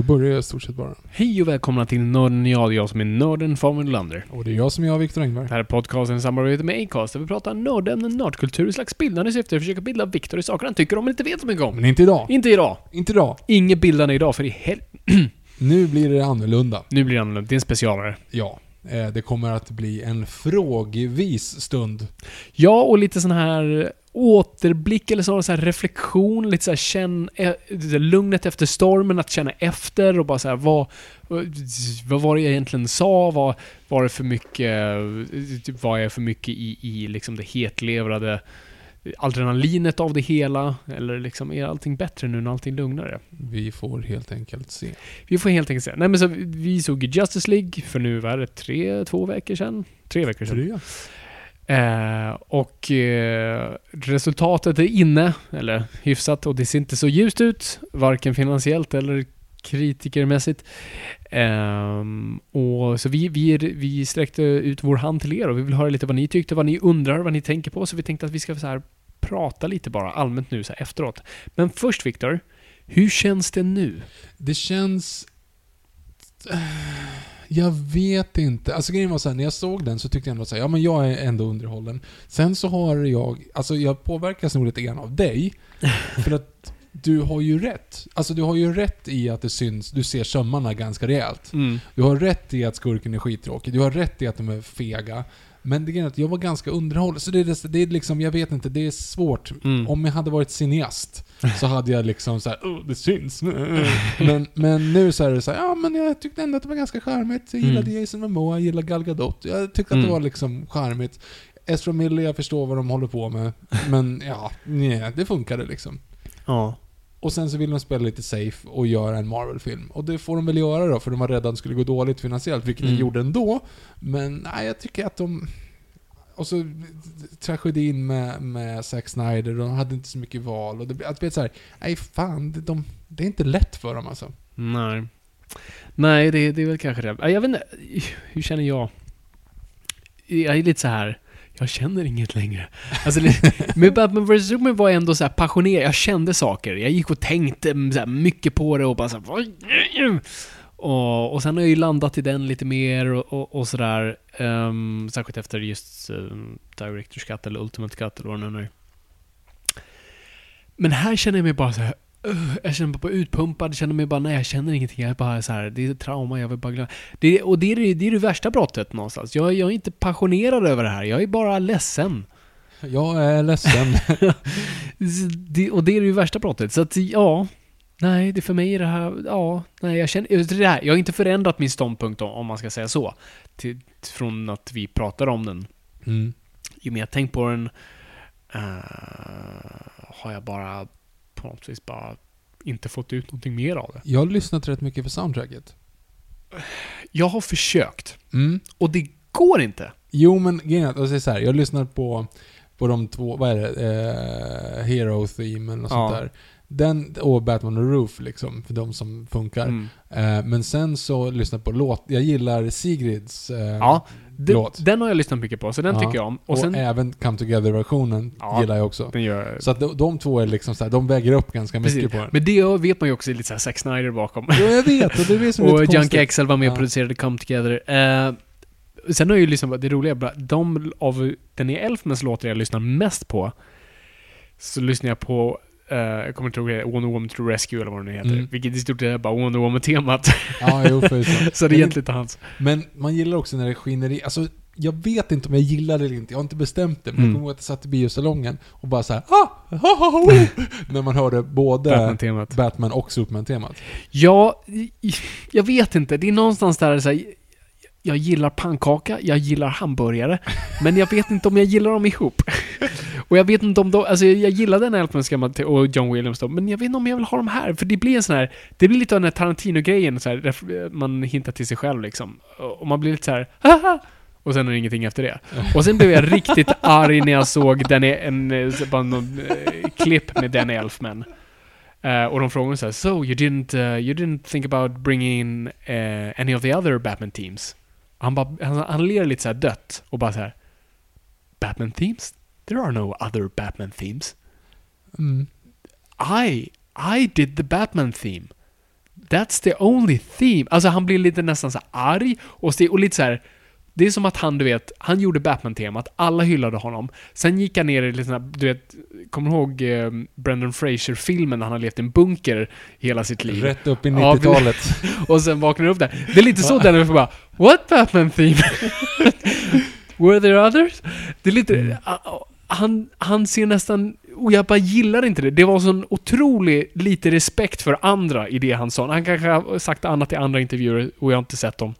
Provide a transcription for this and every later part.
Då börjar jag i stort sett bara. Hej och välkomna till Nörden jag, jag som är nörden Fabian Nylander. Och det är jag som är jag, Viktor Engberg. Det här är podcasten i samarbete med Acast där vi pratar nördämnen, nördkultur i slags bildande syfte att försöka bilda Viktor i saker han tycker om men inte vet så mycket om. Men inte idag. Inte idag. Inte idag. Inget bildande idag för i hel... Nu blir det annorlunda. Nu blir det annorlunda. Det är en specialare. Ja. Eh, Det kommer att bli en frågvis stund. Ja, och lite sån här återblick eller så, så här reflektion, lite så här känn... eh, Lugnet efter stormen, att känna efter och bara så här, vad... Vad var det jag egentligen sa? Vad var det för mycket... Vad är för mycket i, i liksom det hetlevrade adrenalinet av det hela? Eller liksom, är allting bättre nu när allting är lugnare? Vi får helt enkelt se. Vi får helt enkelt se. Nej men så vi såg ju Justice League för nu var det tre, två veckor sedan? Tre veckor sedan. Tre. Eh, och eh, resultatet är inne, eller hyfsat, och det ser inte så ljust ut, varken finansiellt eller kritikermässigt. Ehm, och så vi, vi, vi sträckte ut vår hand till er och vi vill höra lite vad ni tyckte, vad ni undrar, vad ni tänker på. Så vi tänkte att vi ska så här prata lite bara allmänt nu så här efteråt. Men först Viktor, hur känns det nu? Det känns... Jag vet inte. Alltså grejen var såhär, när jag såg den så tyckte jag ändå såhär, ja men jag är ändå underhållen. Sen så har jag, alltså jag påverkas nog lite grann av dig. För att du har ju rätt. Alltså du har ju rätt i att det syns, du ser sömmarna ganska rejält. Du har rätt i att skurken är skittråkig. Du har rätt i att de är fega. Men det är att jag var ganska underhållen. Så det är, det är liksom, jag vet inte, det är svårt. Mm. Om jag hade varit cineast så hade jag liksom såhär, oh, det syns. men, men nu så är det så här, ja men jag tyckte ändå att det var ganska charmigt. Jag gillade Mm. Jason Momoa, jag gillade Gal Gadot. Jag tyckte att Mm. det var liksom charmigt. Ezra Miller, jag förstår vad de håller på med. Men ja, nej, det funkade liksom. Ja. Och sen så vill de spela lite safe och göra en Marvel-film. Och det får de väl göra då, för de var rädda att det skulle gå dåligt finansiellt, vilket Mm. de gjorde ändå. Men nej, jag tycker att de... Och så tragedin med, med Zack Snyder, de hade inte så mycket val. Och det, att det så här, nej fan, det, de, det är inte lätt för dem alltså. Nej. Nej, det, det är väl kanske det. Jag vet inte, hur känner jag? Jag är lite så här. Jag känner inget längre. Alltså, men Batman vs Superman var ändå så här passionerad. Jag kände saker. Jag gick och tänkte så här mycket på det och bara så här, "Vad?" Och, och sen har jag ju landat i den lite mer och, och, och sådär. Um, särskilt efter just um, Directors Cut eller Ultimate Cut eller vad det nu är. Men här känner jag mig bara så här. "Ugh", jag känner mig bara utpumpad, känner mig bara nej jag känner ingenting. Jag är bara så här, det är trauma, jag vill bara glömma. Det, och det är det, det är det värsta brottet någonstans. Jag, jag är inte passionerad över det här, jag är bara ledsen. Jag är ledsen. Det, och det är det värsta brottet. Så att ja, nej, det för mig är det här, ja, nej jag känner, det här, jag har inte förändrat min ståndpunkt om, om man ska säga så. Till, från att vi pratar om den. Mm. Ju mer jag tänkt på den, eh, har jag bara på något vis bara inte fått ut någonting mer av det. Jag har lyssnat rätt mycket på soundtracket. Jag har försökt, Mm. och det går inte. Jo, men grejen är att, alltså, så här, jag har lyssnat på, på de två, vad är det? Eh, Hero Theme eller något Ja. sånt där. Den och Batman och Roof liksom, för de som funkar. Mm. Eh, men sen så lyssnar jag på låt. Jag gillar Sigrids eh, Ja, låt. den har jag lyssnat mycket på, så den Ja. tycker jag om. Och Och, sen... även Come Together-versionen Ja. gillar jag också. Gör... Så att de, de två är liksom så här, de väger upp ganska mycket Precis. på den. Men det vet man ju också är lite såhär Zack Snyder bakom. Ja, jag vet. Och det är som och Junkie. XL var med och Ja. producerade Come Together. Eh, sen har jag ju på, det roliga, bara, de av den är Elfmans låtar jag lyssnar mest på, så lyssnar jag på eh, jag kommer inte ihåg det, Wonder Woman to Rescue eller vad den heter. Mm. Vilket i stort är bara Wonder Woman-temat. Ja, jo, förvisso. så det är egentligen inte hans. Men man gillar också när det skiner i, alltså jag vet inte om jag gillar det eller inte, jag har inte bestämt det. Men Mm. jag kommer ihåg att jag satt i biosalongen och bara såhär ah, ha, ha, ha, oh, När man hörde både Batman, Batman-temat. och Superman-temat. Ja, jag vet inte. Det är någonstans där så här, jag gillar pannkaka, jag gillar hamburgare, men jag vet inte om jag gillar dem ihop. Och jag vet inte om de, alltså jag gillar den Elfman gammal och John Williams då, men jag vet inte om jag vill ha dem här, för det blir en sån här, det blir lite av den här Tarantino-grejen, så här, man hintar till sig själv liksom. Och man blir lite så här, haha! Och sen är det ingenting efter det. Och sen blev jag riktigt arg när jag såg den, en, eh, bara någon, eh, klipp med den Elfman. Uh, eh, och de frågade så här, So you didn't, uh, you didn't think about bringing in eh, any of the other Batman teams? Han, bara, han, han ler lite så dött och bara så här, Batman themes? There are no other Batman themes. Mm. I, I did the Batman theme. That's the only theme. Alltså han blir lite nästan så arg och, och lite så här. Det är som att han, du vet, han gjorde Batman-temat, alla hyllade honom. Sen gick han ner i lite här, du vet, kommer du ihåg eh, Brendan Fraser-filmen när han har levt i en bunker hela sitt liv? Rätt upp i Ja, 90-talet. Och sen vaknar upp där. Det är lite så den är bara What Batman theme? Were there others? Det är lite... Mm. Han, han ser nästan... Och jag bara gillar inte det. Det var sån otrolig lite respekt för andra i det han sa. Han kanske har sagt annat i andra intervjuer och jag har inte sett dem.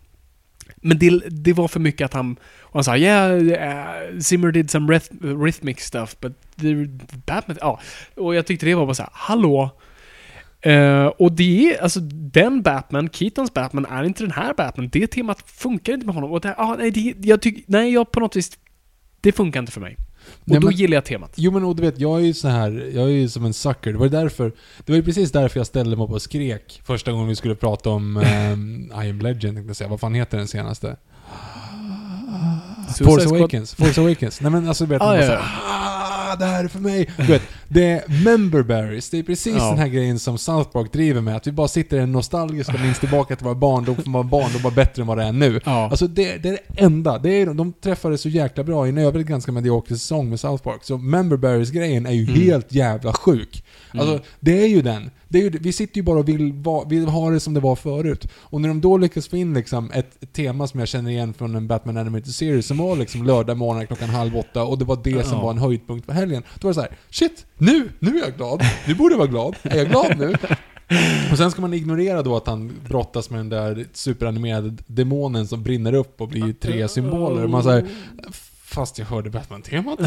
Men det, det var för mycket att han... Och han sa yeah, uh, Zimmer did some rhyth- rhythmic stuff, but the Batman... Ja. Och jag tyckte det var bara så här, hallå? Uh, och det är, alltså den Batman, Keatons Batman, är inte den här Batman. Det temat funkar inte med honom. Och det, ah, nej, det, jag tycker, nej, jag på något vis, det funkar inte för mig. Och Nej, då men- gillar jag temat. Jo men och du vet, jag är ju så här, jag är ju som en sucker. Det var ju därför, det var ju precis därför jag ställde mig upp och skrek första gången vi skulle prata om um, I am Legend, tänkte jag säga. Vad fan heter den senaste? Force. Awakens. Force Awakens. Nej men alltså du vet, Ah, man bara ja, såhär, ah, det här är för mig. Du vet, det är member berries. Det är precis Ja. den här grejen som South Park driver med. Att vi bara sitter i en nostalgiska minns tillbaka till våra barndom, för våra barndom var bättre än vad det är nu. Ja. Alltså det, det är det enda. Det är, de träffade så jäkla bra i en övrigt ganska medioker säsong med South Park. Så Member Berries-grejen är ju Mm. helt jävla sjuk. Alltså, Mm. det är ju den. Det är ju, vi sitter ju bara och vill, va, vill ha det som det var förut. Och när de då lyckas få in liksom ett, tema som jag känner igen från en Batman Animated Series som var liksom lördag morgon klockan halv åtta och det var det som var en höjdpunkt för helgen. Då var det så här: shit, nu, nu är jag glad. Nu borde vara glad. Är jag glad nu? Och sen ska man ignorera då att han brottas med den där superanimerade demonen som brinner upp och blir tre symboler. Man säger fast jag hörde Batman-temat.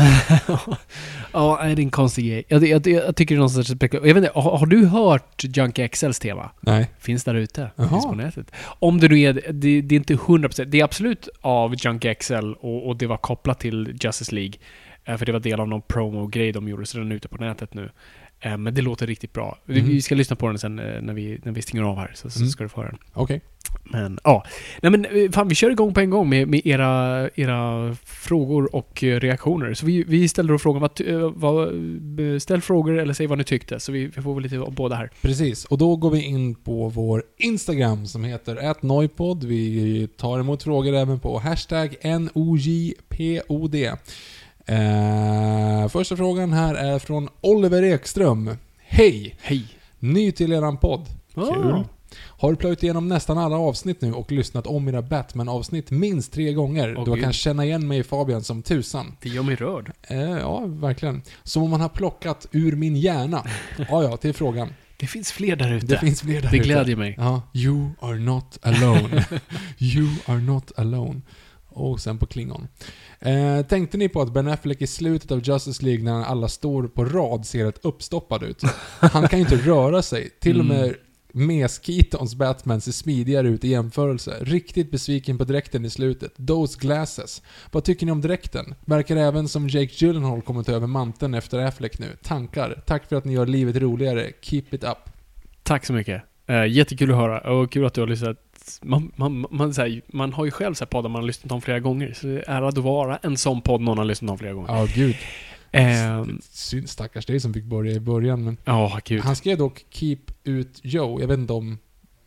ja, det är en konstig grej. Jag, jag, jag tycker det är någon sorts. Jag vet inte, har, har du hört Junkie XLs tema? Nej. Finns där ute. Finns på nätet. Om det nu är, det, det är inte 100%. Det är absolut av Junkie XL och, och det var kopplat till Justice League. Eh, För det var del av någon promo-grej de gjorde, så den är ute på nätet nu. Eh, Men det låter riktigt bra. Vi- Mhm. Vi ska lyssna på den sen eh, när vi, när vi stänger av här, så, så Mm. ska du få höra den. Okej. Men ja. Nej men fan, vi kör igång på en gång med, med era, era frågor och reaktioner. Så vi, vi ställer då frågan, vad, vad, ställ frågor eller säg vad ni tyckte. Så vi, vi får väl lite av båda här. Precis, och då går vi in på vår Instagram som heter atnoipod. Vi tar emot frågor även på hashtag NOJPOD. Eh, första frågan här är från Oliver Ekström. Hej! Hej! Ny till eran podd. Kul. Ah. Har plöjt igenom nästan alla avsnitt nu och lyssnat om era Batman-avsnitt minst tre gånger. Åh, då jag gud. kan känna igen mig i Fabian som tusan. Det gör mig rörd. Eh, ja, verkligen. Som om man har plockat ur min hjärna. Ja, ja, till frågan. Det finns fler där ute. Det finns fler där Det ute. glädjer mig. Ja, you are not alone. you are not alone. Och sen på Klingon. Eh, tänkte ni på att Ben Affleck i slutet av Justice League när alla står på rad ser ett uppstoppad ut? Han kan ju inte röra sig. Till och med Mes-Keatons Batman ser smidigare ut i jämförelse. Riktigt besviken på dräkten i slutet. Those glasses. Vad tycker ni om dräkten? Verkar även som Jake Gyllenhaal kommer ta över manteln efter Affleck nu. Tankar? Tack för att ni gör livet roligare. Keep it up. Tack så mycket. Uh, jättekul att höra och kul att du har lyssnat. Man, man, man, här, man har ju själv så här poddar man har lyssnat om flera gånger, så det är ära att vara en sån podd någon har lyssnat om flera gånger. Ja, gud. Ehm, Synd stackars dig som fick börja i början, men... Ja, gud. Han skrev dock Keep Ut Joe. Jag vet inte om,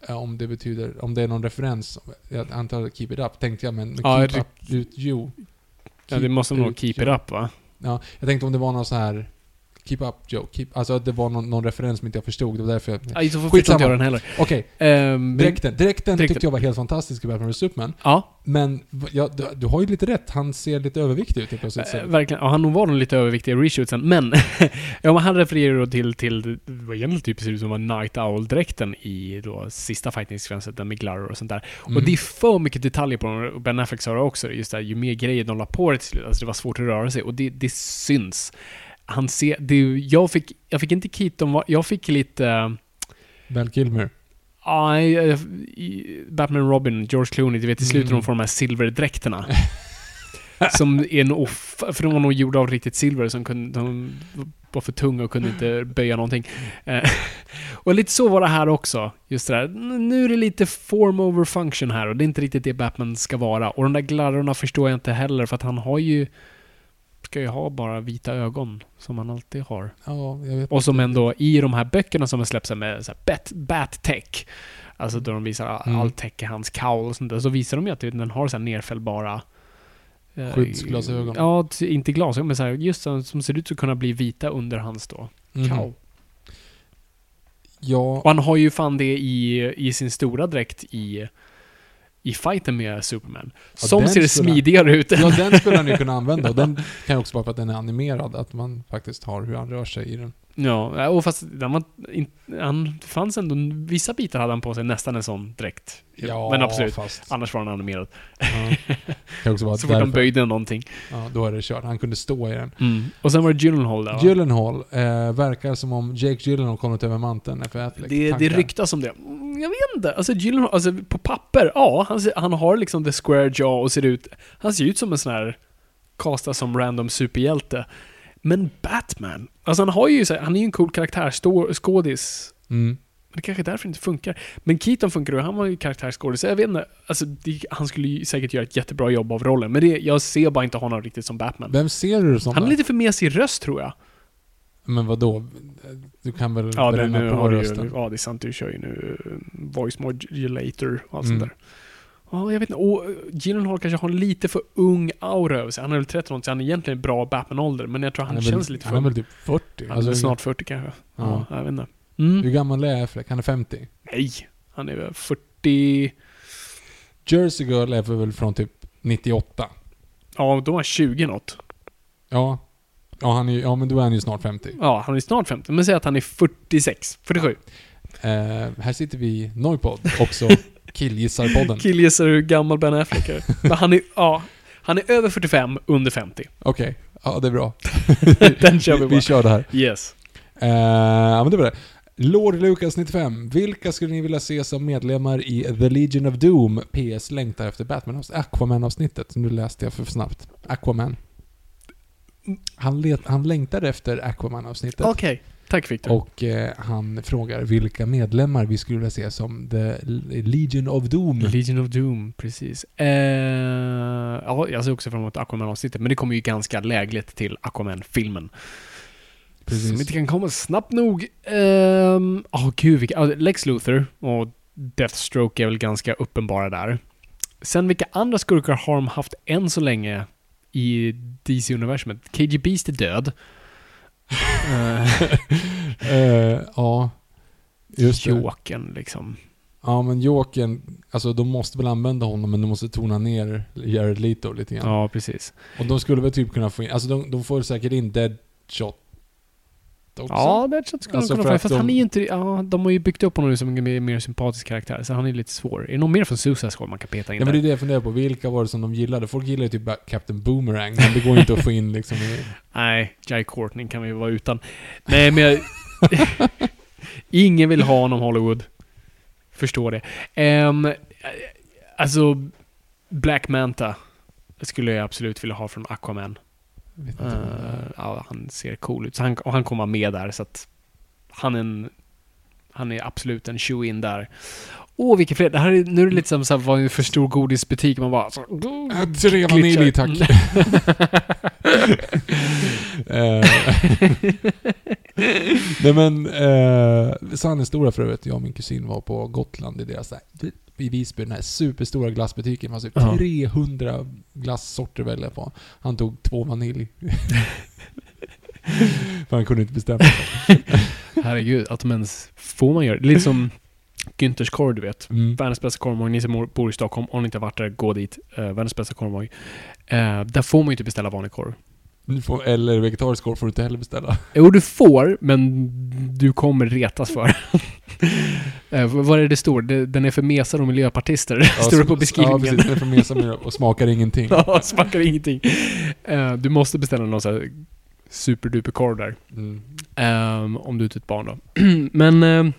eh, om det betyder, om det är någon referens. Jag antar Keep It Up tänkte jag, men men Ja, Keep det- Up Ut You. Ja, det måste nog keep it up va? Ja, jag tänkte om det var någon så här Keep Up Joe. Keep, alltså det var någon, någon referens som inte jag förstod. Det var därför jag... Nej, så får inte jag den heller. Okej, Ehm, direkten. Direkten Direkten. tyckte jag var helt fantastisk i Batman vs Superman. Ja, Men ja, du, du har ju lite rätt. Han ser lite överviktig ut helt plötsligt. Så. verkligen. Ja, han var nog lite överviktig i reshootsen, men... ja, han refererar då till, till var egentligen typ ser ut som var Night Owl-dräkten i då sista fighting-sekvensen, den med Glarour och sånt där. Mm. Och det är för mycket detaljer på dem. Och Ben Affleck sa det också, just det här, ju mer grejer de la på det till slut, alltså det var svårt att röra sig. Och det, det syns. Han ser, det, jag fick, jag fick inte Keaton, jag fick lite... Val Kilmer. Nej, i Batman Robin, George Clooney, du vet i slutet Mm. de får de här silverdräkterna. som är nog, för de var nog gjorda av riktigt silver som kunde, de var för tunga och kunde inte böja någonting. Eh, och lite så var det här också. Just det där, nu är det lite form over function här och det är inte riktigt det Batman ska vara. Och de där glarrorna förstår jag inte heller för att han har ju, ska ju ha bara vita ögon som han alltid har. Ja, Och som ändå i de här böckerna som har släppts med så bat, bat tech. Alltså då de visar all, Mm. all tech i hans cowl och sånt där. Så visar de ju att den har så här nerfällbara... eh, Skyddsglasögon. Ja, inte glasögon men så här, just så, som ser ut att kunna bli vita under hans då. Mhm. Cowl. Ja, Och han har ju fan det i, i sin stora dräkt i, i fighten med Superman. Ja, som ser skulle- smidigare ut. ja, den skulle han ju kunna använda. Och den kan ju också vara för att den är animerad. Att man faktiskt har hur han rör sig i den. Ja, och fast den var, han fanns ändå, vissa bitar hade han på sig nästan en sån dräkt. men absolut. fast... Annars var den animerad. Ja. Så fort de därför. böjde någonting. Ja, då är det kört. Han kunde stå i den. Och sen var det Gyllenhaal där va? Gyllenhaal eh, verkar som om Jake Gyllenhaal kommit över manteln efter Affleck. det, det ryktas om det. Jag vet inte. Alltså Gyllenhaal, alltså på papper, ja, han, ser, han har liksom the square jaw och ser ut... Han ser ut som en sån här... Castad som random superhjälte. Men Batman, alltså han har ju så här, han är ju en cool karaktär, stå- skådis. Mm. Men det kanske är därför det inte funkar. Men Keaton funkar ju, han var ju karaktärsskådis. Jag vet inte, alltså det, han skulle ju säkert göra ett jättebra jobb av rollen. Men det, jag ser bara inte honom riktigt som Batman. Vem ser du som Han då? lite för mesig röst tror jag. Men vad då? Du kan väl Ja, bränna nu på rösten? ju, ja, det är sant. Du kör ju nu eh, voice modulator och allt Mm. sånt där. Ja, jag vet inte. Och eh, Gyllenhaal kanske har en lite för ung aura över sig. Han är väl 13 så han är egentligen bra Batman-ålder. Men jag tror han, är känns väl, lite för Han är väl typ 40? Han är Alltså, snart 40 kanske. Ja, Ja. jag vet inte. Mm. Hur gammal är Affleck? Han är 50? Nej, han är väl 40... Jersey Girl är väl från typ 98? Ja, då är han 20 något. Ja. Ja, han är, ja men då är han ju snart 50. Ja, han är snart 50. Men säg att han är 46, 47. Eh, här sitter vi i Noipod, också Killgissarpodden. Killgissar hur gammal Ben Affleck är. Men han är, ja, han är över 45, under 50. Okej, ja det är bra. Den kör vi bara. vi kör det här. Yes. Eh, ja men det var det. Lord Lucas 95. Vilka skulle ni vilja se som medlemmar i The Legion of Doom? PS längtar efter Batman Aquaman-avsnittet. Nu läste jag för snabbt. Aquaman. Han, let, han längtade efter Aquaman-avsnittet. Okej. Tack Victor. Och eh, han frågar vilka medlemmar vi skulle vilja se som The Legion of Doom. Legion of Doom, precis. Eh, ja, jag ser också fram emot Aquaman-avsnittet, men det kommer ju ganska lägligt till Aquaman-filmen. Precis. Som inte kan komma snabbt nog. Ehm, Åh gud, vilka, Lex Luthor och Deathstroke är väl ganska uppenbara där. Sen vilka andra skurkar har de haft än så länge i DC-universumet? KG Beast är död. Eh, ja, just det. Jokern liksom. Ja, men Jokern, alltså de måste väl använda honom, men de måste tona ner Jared Leto lite grann. Ja, precis. Och de skulle väl typ kunna få in, alltså de, de får säkert in Deadshot också. Ja, Deadshot skulle Alltså de för kunna få. att Fast de- han är ju inte... Ja, de har ju byggt upp honom som en mer, mer sympatisk karaktär, så han är lite svår. Är det någon mer från Suicide Squad man kan peta in Ja men det är det jag funderar på, vilka var det som de gillade? Folk gillar ju typ Captain Boomerang, men det går inte att få in liksom i... Nej, Jai Courtney kan vi vara utan. Nej, men jag... Ingen vill ha honom Hollywood. förstår det. Ehm, alltså, Black Manta skulle jag absolut vilja ha från Aquaman. Är. ja, han ser cool ut. Så han, och han kommer vara med där, så att han är en... Han är absolut en shoe-in där. Åh, vilken fler. Det här är, nu är det lite som så här, var en för stor godisbutik. Man bara... Så, Tre vanilj tack. Nej men, eh, sann historia för övrigt. Jag och min kusin var på Gotland i deras i Visby, den här superstora glassbutiken. Det fanns typ Ja. 300 glassorter att välja på. Han tog två vanilj. för han kunde inte bestämma sig. Herregud, att de ens... Får man göra det? Lite som Günthers korv, du vet. Mm. Världens bästa korvmoj. Ni som bor i Stockholm, om ni inte har varit där, gå dit. Uh, världens bästa korvmoj. Uh, där får man ju inte beställa vanlig korv. Får, eller vegetarisk korv får du inte heller beställa. Jo, du får, men du kommer retas för. uh, vad är det står? Den är för mesar och miljöpartister. står det på beskrivningen. Ja, precis. Den är för mesa med och smakar ingenting. Ja, smakar ingenting. Eh, du måste beställa någon sån här superduper korv där. Mm. Ehm, om du är ett barn då. men, ehm,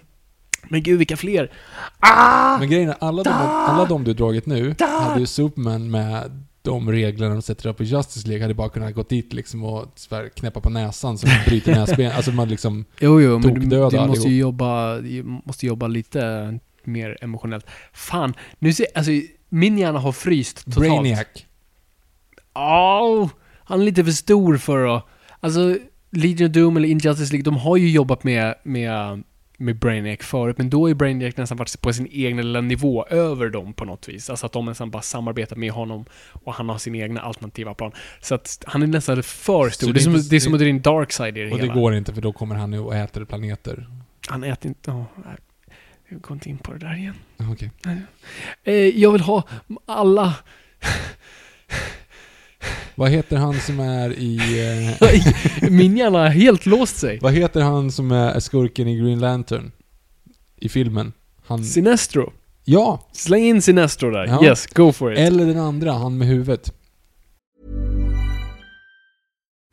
men gud vilka fler. Ah! Men grejen är, alla de, alla de du dragit nu hade ju Superman med de reglerna de sätter upp i Justice League hade bara kunnat gått dit liksom och knäppa på näsan så man bryter näsben. Alltså man liksom... Jo, jo, men du, du måste allihop. ju jobba, måste jobba lite mer emotionellt. Fan, nu ser alltså min hjärna har fryst totalt. Brainiac. Åh, han är lite för stor för att... Alltså, Legion of Doom eller Injustice League, de har ju jobbat med, med, med Brainiac förut, men då ju Brainiac nästan varit på sin egen lilla nivå över dem på något vis. Alltså att de nästan bara samarbetar med honom och han har sin egna alternativa plan. Så att han är nästan för stor. Det är, det är som, det är som att dra in Darkseid i det Och det hela. går inte för då kommer han och äter planeter. Han äter inte... Oh, jag går inte in på det där igen. Okej. Eh, jag vill ha alla... Vad heter han som är i... Eh, Min hjärna har helt låst sig. vad heter han som är skurken i Green Lantern? I filmen? Han... Sinestro. Ja! Släng in Sinestro där. Ja. Yes, go for it. Eller den andra, han med huvudet.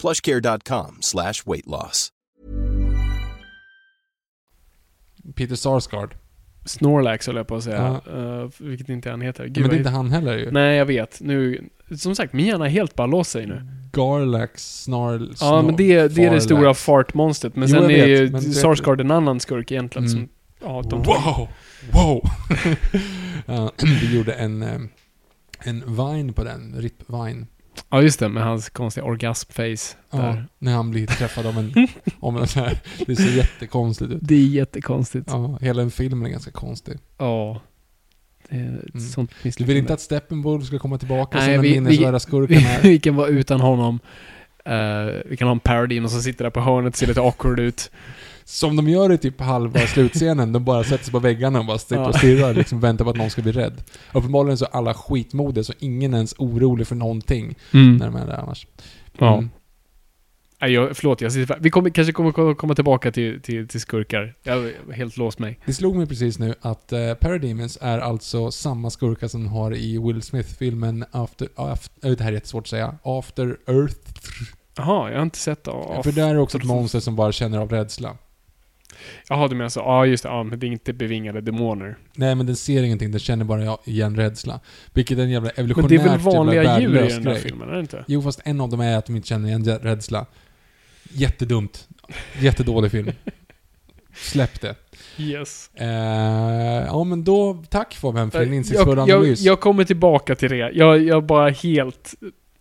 plushcare.com slash weight loss. Peter Sarsgaard. Snorlax höll jag på att säga. Ja. Eh, vilket inte han heter. Gud, Men det är inte han heller ju. Nej, jag vet. Nu... Som sagt, min hjärna har helt bara låst sig nu. Garlax, Snarl... Ja, men det, det är det stora fartmonstret. Men Jo, sen jag är vet, ju Sarsgaard en annan skurk egentligen. Mm. Som, ja, de Wow! Wow! Vi gjorde en, eh, en Vine på den, Rip Vine. Ja, just det. Med hans konstiga orgasmface. Ja, Där. när han blir träffad av en... om en här, det ser jättekonstigt ut. Det är jättekonstigt. Ja. Ja, hela den filmen är ganska konstig. Det är ett Mm. sånt Du vill inte att Steppenwolf ska komma tillbaka Nej, som den vi- vi- minnesvärda skurken vi, här? vi kan vara utan honom. Eh, vi kan ha en parody och som sitter där på hörnet ser lite awkward ut. Som de gör i typ halva slutscenen. De bara sätter sig på väggarna och bara sitter och Ja. stirrar liksom väntar på att någon ska bli rädd. Uppenbarligen så är alla skitmodiga så ingen är ens orolig för någonting Mm. när de är där annars. Ja. Mm. Nej, jag, förlåt, jag sitter, vi kommer, kanske kommer komma- tillbaka till, till, till skurkar. Jag har helt låst mig. Det slog mig precis nu att uh, Parademons är alltså samma skurkar som har i Will Smith-filmen After... after det här är jättesvårt att säga. After Earth. Jaha, jag har inte sett det. Ja, För där är också ett monster som bara känner av rädsla. Jaha, du menar så. Ja, just det. Ja, men det är inte bevingade demoner. Nej, men den ser ingenting. Den känner bara igen rädsla. Vilket är en jävla Men evolutionärt det är väl vanliga djur i den där grej. filmen, är det inte? Jo, fast en av dem är att de inte känner igen rädsla. Jättedumt. Jättedålig film. Släpp det. Yes. Eh, ja, men då... Tack Fabian för din insiktsfulla jag, jag, analys. jag kommer tillbaka till det. Jag, jag bara helt...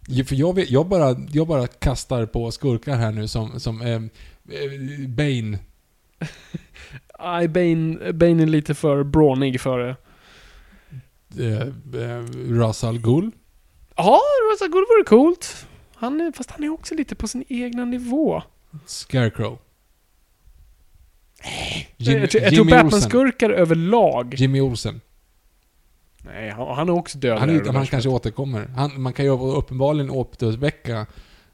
Ja, För jag, vet, jag, bara, jag bara kastar på skurkar här nu som, som eh, eh, Bane. Aj, Bane, Bane är lite för brawnig för det. Eh, eh, Rasal Ghul. Ja, Rosa Good vore coolt. Han är, fast han är också lite på sin egna nivå. Scarecrow. jag, jag, tror- jag tror Batman-skurkar överlag... Jimmy Olsen. Nej, han, han är också död. Han, är, han kanske återkommer. Han, man kan ju uppenbarligen återväcka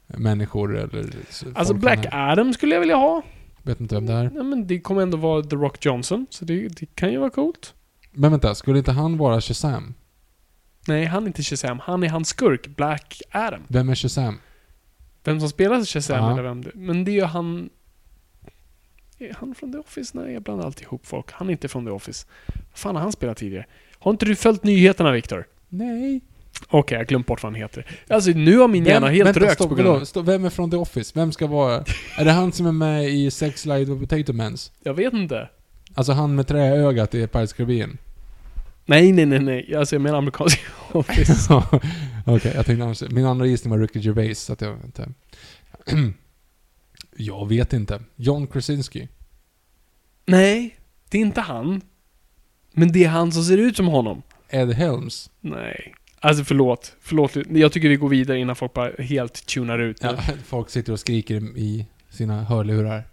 människor eller... så Alltså Black Adam skulle jag vilja ha. Vet inte vem det är. Ja, men det kommer ändå vara The Rock Johnson, så det, det kan ju vara coolt. Men vänta, skulle inte han vara Shazam? Nej, han är inte Shazam. Han är hans skurk, Black Adam. Vem är Shazam? Vem som spelar Shazam Ja. eller vem det Men det är ju han... Är han från The Office? Nej, jag blandar alltid ihop folk. Han är inte från The Office. Vad fan har han spelat tidigare? Har inte du följt nyheterna, Viktor? Nej. Okej, jag har glömt bort vad han heter. Alltså, nu har min hjärna helt vänta, rökt stopp, på grund av... Stopp, Vem är från The Office? Vem ska vara... är det han som är med i Sex Light och Potato Mans? Jag vet inte. Alltså han med träögat i Pirates of Caribbean? Nej, nej, nej, nej. Alltså, jag menar amerikansk Office. Okej, jag tänkte annars- Min andra gissning var Ricky Gervais, så att jag inte... jag vet inte. John Krasinski. nej, det är inte han. Men det är han som ser ut som honom. Ed Helms. Nej. Alltså förlåt. Förlåt. Jag tycker vi går vidare innan folk bara helt tunar ut. Ja, folk sitter och skriker i sina hörlurar.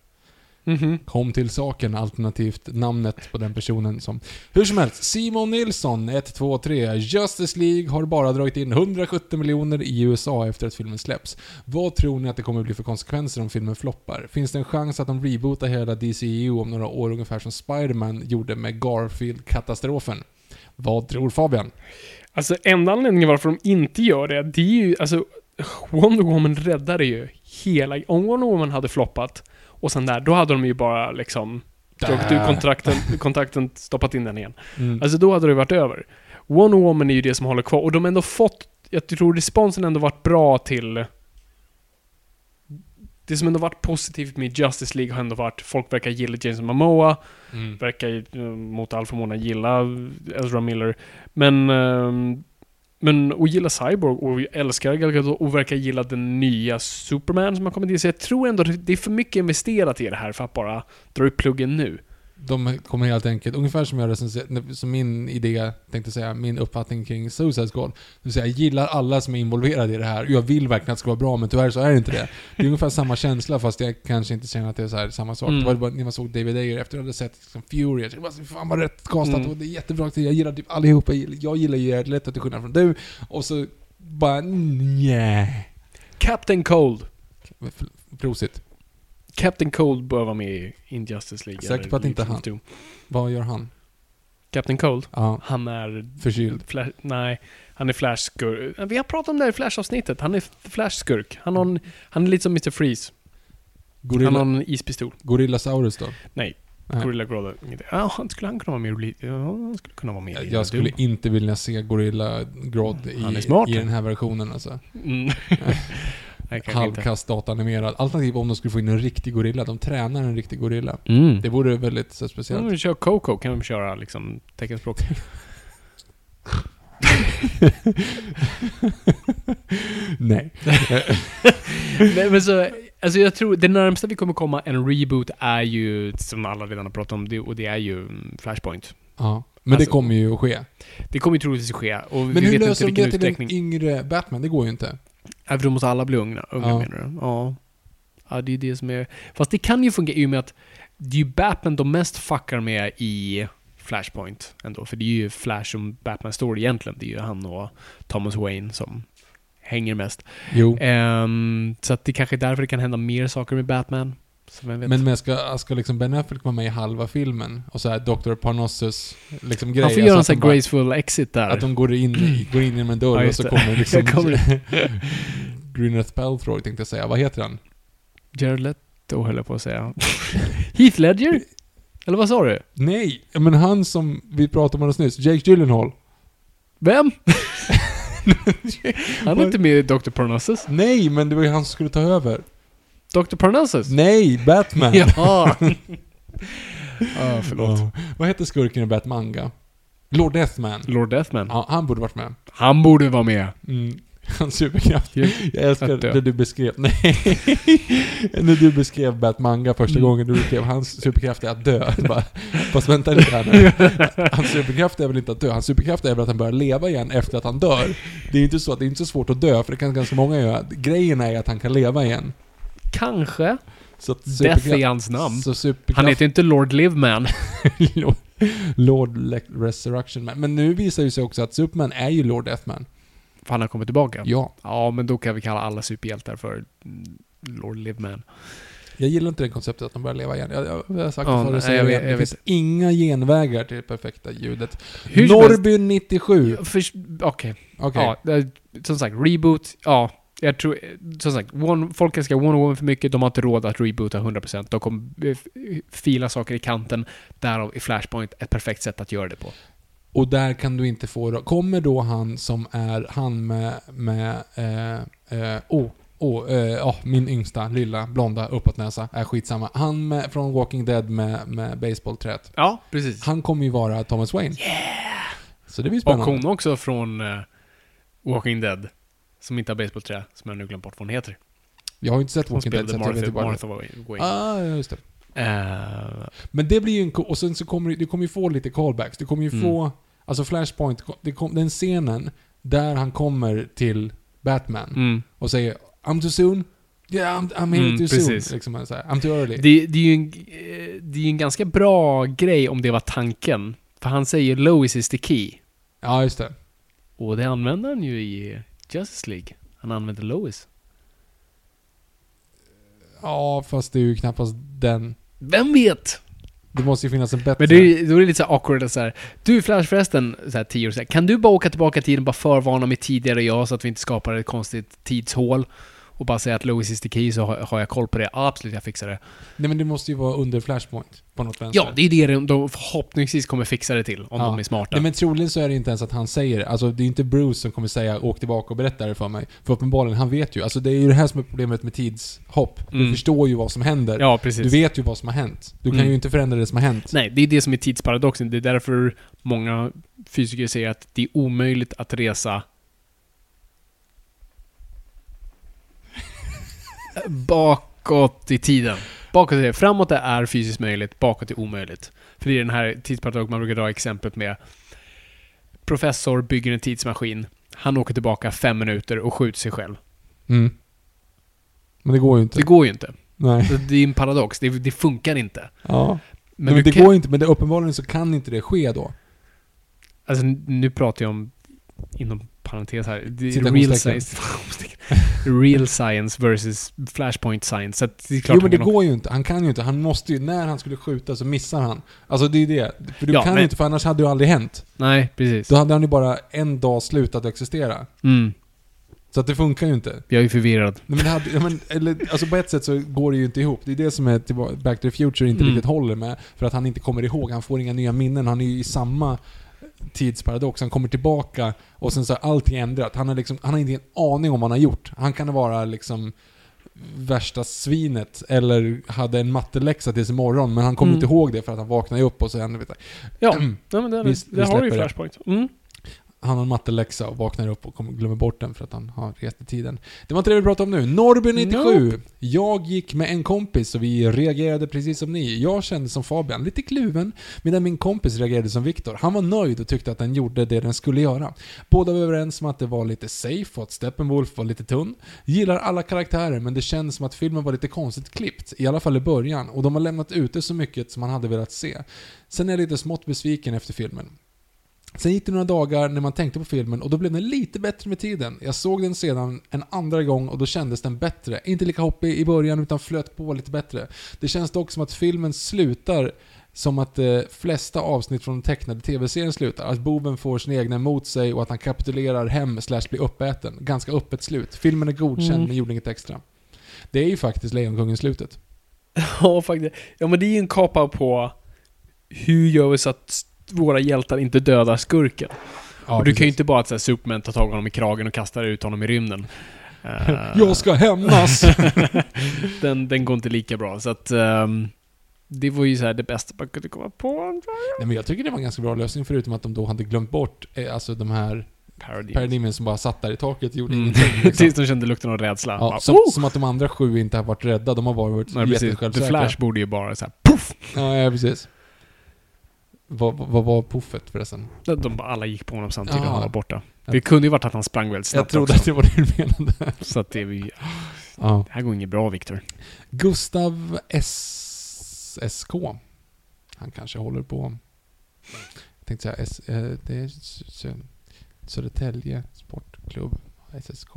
Mhm. Kom till saken, alternativt namnet på den personen som... Hur som helst, Simon Nilsson, 123. Justice League har bara dragit in 170 miljoner i USA efter att filmen släpps. Vad tror ni att det kommer bli för konsekvenser om filmen floppar? Finns det en chans att de rebootar hela DCEU om några år ungefär som Spider-Man gjorde med Garfield-katastrofen? Vad tror Fabian? Alltså enda anledningen varför de inte gör det, det är ju, alltså Wonder Woman räddade ju hela... Om Wonder Woman hade floppat och sen där, då hade de ju bara liksom dragit ur kontrakten, kontrakten, stoppat in den igen. Mm. Alltså då hade det varit över. Wonder Woman är ju det som håller kvar och de har ändå fått, jag tror responsen ändå varit bra till det som ändå varit positivt med Justice League har ändå varit folk verkar gilla Jason Momoa, Mm. verkar eh, mot all förmodan gilla Ezra Miller. Men, ehm, men och gilla Cyborg och älskar Gal Gadot och verkar gilla den nya Superman som har kommit in. Så jag tror ändå det är för mycket investerat i det här för att bara dra upp pluggen nu. De kommer helt enkelt, ungefär som jag recenserade, som min idé, tänkte säga, min uppfattning kring Suicide Squad. Det vill säga, jag gillar alla som är involverade i det här. Jag vill verkligen att det ska vara bra, men tyvärr så är det inte det. Det är ungefär samma känsla, fast jag kanske inte känner att det är så här, samma sak. Mm. Det var bara när man såg David Ayer efter att jag hade sett liksom, Fury, jag tänkte bara, fan vad rätt castat Mm. och det är jättebra. Jag gillar typ allihopa. Jag gillar- Jag gillar ju Jared Leto till skillnad från du. Och så bara, nej. Captain Cold. Prosit. Captain Cold bör vara med i Injustice League. Säker på att inte han- Doom. Vad gör han? Captain Cold? Ja, Han är... förkyld. Flash, nej, han är Flash-skurk. Vi har pratat om det här i Flash-avsnittet. Han är Flash-skurk. Han, en, han är lite som Mr. Freeze. Han har Gorilla, en ispistol. Gorillasaurus då? Nej. Nej. Gorilla Grodd. Ja, skulle han kunna vara med i Ja, han skulle kunna vara med Jag, jag skulle inte vilja se Gorilla Grodd i, i den här versionen alltså. Mm. Nej, kanske inte. Halvkast datanimerad. Alternativt om de skulle få in en riktig gorilla. De tränar en riktig gorilla. Mm. Det vore väldigt så, Om speciellt. vi kör Coco kan vi köra liksom teckenspråk. Nej. Nej men så, alltså jag tror, det närmsta vi kommer komma en reboot är ju, som alla redan har pratat om, det, och det är ju Flashpoint. Ja. Men Alltså- det kommer ju att ske. Det kommer ju troligtvis att ske, och Men vi hur vet inte löser de det till en yngre Batman? Det går ju inte. Ja, för då måste alla bli unga, unga Ja. menar du? Ja. Ja, det är det som är... Fast det kan ju fungera i och med att det är ju Batman de mest fuckar med i Flashpoint ändå. För det är ju Flash och Batman Story egentligen. Det är ju han och Thomas Wayne som hänger mest. Jo. Ehm, så att det kanske är därför det kan hända mer saker med Batman. Men, men ska, ska liksom Ben Affleck vara med i halva filmen? Och så här Dr. Parnassus liksom grejer? Han får göra en sån här graceful exit där. Att de går in, i- går in genom en dörr Ja, och så kommer liksom... Kommer- Gwyneth Paltrow tänkte jag säga. Vad heter han? Jared Leto höll jag på att säga. Heath Ledger? Eller vad sa du? Nej, men han som vi pratade om alldeles nyss. Jake Gyllenhaal. Vem? Han är inte med i Dr. Parnassus. Nej, men det var ju han som skulle ta över. Dr. Parnassus? Nej, Batman. Ja, förlåt. Ja. Vad heter skurken i Batmanga? Lord Deathman. Lord Deathman. Ja, han borde varit med. Han borde vara med. Mm. Hans superkraft. Jag älskar när du beskrev... Nej. när du beskrev Batmanga första Mm. gången, du beskrev hans superkraft är att dö. Bara, fast vänta lite här nu. Hans superkraft är väl inte att dö, hans superkraft är väl att han börjar leva igen efter att han dör. Det är inte så, det är inte så svårt att dö, för det kan ganska många göra. Grejen är att han kan leva igen. Kanske. Så Death är hans namn. Han heter inte Lord Liveman. Lord, Lord Resurrection Man. Men nu visar det sig också att Superman är ju Lord Deathman. För han har kommit tillbaka. Ja. Ja, men då kan vi kalla alla superhjältar för Lord Liveman. Jag gillar inte det konceptet att de börjar leva igen. Jag, jag, jag har sagt Ja, det förut, jag jag vet- det finns inga genvägar till det perfekta ljudet. Norby 97. För- Okej. Okej. Ja, det- som sagt, reboot. Ja, jag tror... Som sagt, one, folk älskar Wonder Woman för mycket. De har inte råd att reboota 100%. De kommer eh, fila saker i kanten. Därav är Flashpoint ett perfekt sätt att göra det på. Och där kan du inte få... Kommer då han som är han med... med eh, eh, oh, oh, eh, ja, min yngsta, lilla, blonda, uppåtnäsa, är skitsamma. Han med, från Walking Dead med, med baseballträet. Ja, precis. Han kommer ju vara Thomas Wayne. Yeah! Så det blir Och spännande. hon också från eh, Walking Dead. Som inte har basebollträ, som jag nu glömt bort vad hon heter. Jag har ju inte sett Walking Dead, så jag vet inte bara... Martha Wayne. Ah, ja, just det. Eh, Men det blir ju en... Och sen så kommer du, kommer ju få lite callbacks. Du kommer ju Mm. få... Alltså Flashpoint, det kom, den scenen där han kommer till Batman mm. och säger I'm too soon. Yeah, I'm, I'm here Mm, too precis. soon. Liksom, så här, I'm too early. Det, det är ju en, eh, det är en ganska bra grej om det var tanken. För han säger Lois is the key. Ja, just det. Och det använder han ju i Justice League. Han använder Lois. Ja, fast det är ju knappast den. Vem vet? Det måste ju finnas en bättre... Men det är, då är det lite så här awkward så här, Du Flash förresten, så här tio år sedan, kan du bara åka tillbaka i tiden och bara förvarna mig tidigare jag så att vi inte skapar ett konstigt tidshål? Och bara säga att Lois is the key så har, har jag koll på det. Absolut, jag fixar det. Nej, men det måste ju vara under Flashpoint. På något vänster. Ja, det är det de, de förhoppningsvis kommer fixa det till. Om Ja. de är smarta. Nej men troligen så är det inte ens att han säger det. Alltså det är inte Bruce som kommer säga 'Åk tillbaka och berätta det för mig' För uppenbarligen, han vet ju. Alltså det är ju det här som är problemet med tidshopp. Du Mm. förstår ju vad som händer. ja, precis. Du vet ju vad som har hänt. Du kan Mm. ju inte förändra det som har hänt. Nej, det är det som är tidsparadoxen. Det är därför många fysiker säger att det är omöjligt att resa bakåt i tiden. Bakåt är det. Framåt är fysiskt möjligt, bakåt är omöjligt. För det är den här tidsparadoxen man brukar dra exemplet med. Professor bygger en tidsmaskin. Han åker tillbaka fem minuter och skjuter sig själv. Mm. Men det går ju inte. Det går ju inte. Nej. Så Det är en paradox. Det, det funkar inte. Ja. Men, Men, du det kan- går inte. Men det, uppenbarligen så kan inte det ske då. Alltså nu pratar jag om, inom parentes här, det är real science, real science versus flashpoint science. Så det är klart Jo men det går ju inte. Han kan ju inte. Han måste ju... När han skulle skjuta så missar han. Alltså det är det. För du Ja, kan men- ju inte, för annars hade det ju aldrig hänt. Nej, precis. Då hade han ju bara en dag slutat existera. Mm. Så att det funkar ju inte. Jag är förvirrad. Nej, men det hade, ja, men, eller, alltså på ett sätt så går det ju inte ihop. Det är det som är tillbaka, Back to the Future inte Mm. riktigt håller med. För att han inte kommer ihåg, han får inga nya minnen. Han är ju i samma tidsparadox. Han kommer tillbaka och sen så har allting ändrat. Han har, liksom, han har inte en aning om vad han har gjort. Han kan vara liksom värsta svinet eller hade en matteläxa tills imorgon men han kommer Mm. inte ihåg det för att han vaknar ju upp och så händer vet jag, Ja, ja men det, Vi- det vi har du ju det. flashpoint. Mm. Han har en matteläxa och vaknar upp och kommer, glömmer bort den för att han har rest i tiden. Det var inte det vi pratade om nu. Norrby 97. Jag gick med en kompis och vi reagerade precis som ni. Jag kände som Fabian, lite kluven, medan min kompis reagerade som Viktor. Han var nöjd och tyckte att den gjorde det den skulle göra. Båda var överens om att det var lite safe och att Steppenwolf var lite tunn. Gillar alla karaktärer, men det kändes som att filmen var lite konstigt klippt. I alla fall i början. Och de har lämnat ute så mycket som man hade velat se. Sen är jag lite smått besviken efter filmen. Sen gick det några dagar när man tänkte på filmen och då blev den lite bättre med tiden. Jag såg den sedan en andra gång och då kändes den bättre. Inte lika hoppig i början utan flöt på lite bättre. Det känns dock som att filmen slutar som att de flesta avsnitt från den tecknade tv-serien slutar. Att boven får sin egna emot sig och att han kapitulerar hem slash blir uppäten. Ganska öppet slut. Filmen är godkänd Mm. men gjorde inget extra. Det är ju faktiskt Lejonkungen-slutet. Ja, faktiskt. Ja, men det är ju en kapa på hur gör vi så att våra hjältar inte dödar skurken? Ja, och du kan ju precis. inte bara att så här, Superman tar tag i honom i kragen och kastar ut honom i rymden. Eh, Jag ska hämnas! den, den går inte lika bra, så att... ehm, det var ju så här det bästa man kunde komma på. Nej, men jag tycker det var en ganska bra lösning förutom att de då hade glömt bort eh, alltså de här paradigmen som bara satt där i taket och gjorde Mm. ingenting. Liksom. Tills de kände lukten av rädsla. Ja, Bara, som, "Oh!" som att de andra sju inte har varit rädda. De har bara varit precis. The jättesjälvsäkra. Flash borde ju bara så här, puff! Ja, ja, precis. Vad, var puffet förresten? De, alla gick på honom samtidigt och Ja. han var borta. Jag- Det kunde ju varit att han sprang väldigt Jag snabbt trodde också. att det var det du menade. Så att det var ju... Ja. Det här går inget bra, Viktor. Gustav S... SK. Han kanske håller på... Jag tänkte säga S, eh, det är Sö- Sö- Södertälje Sportklubb. SSK.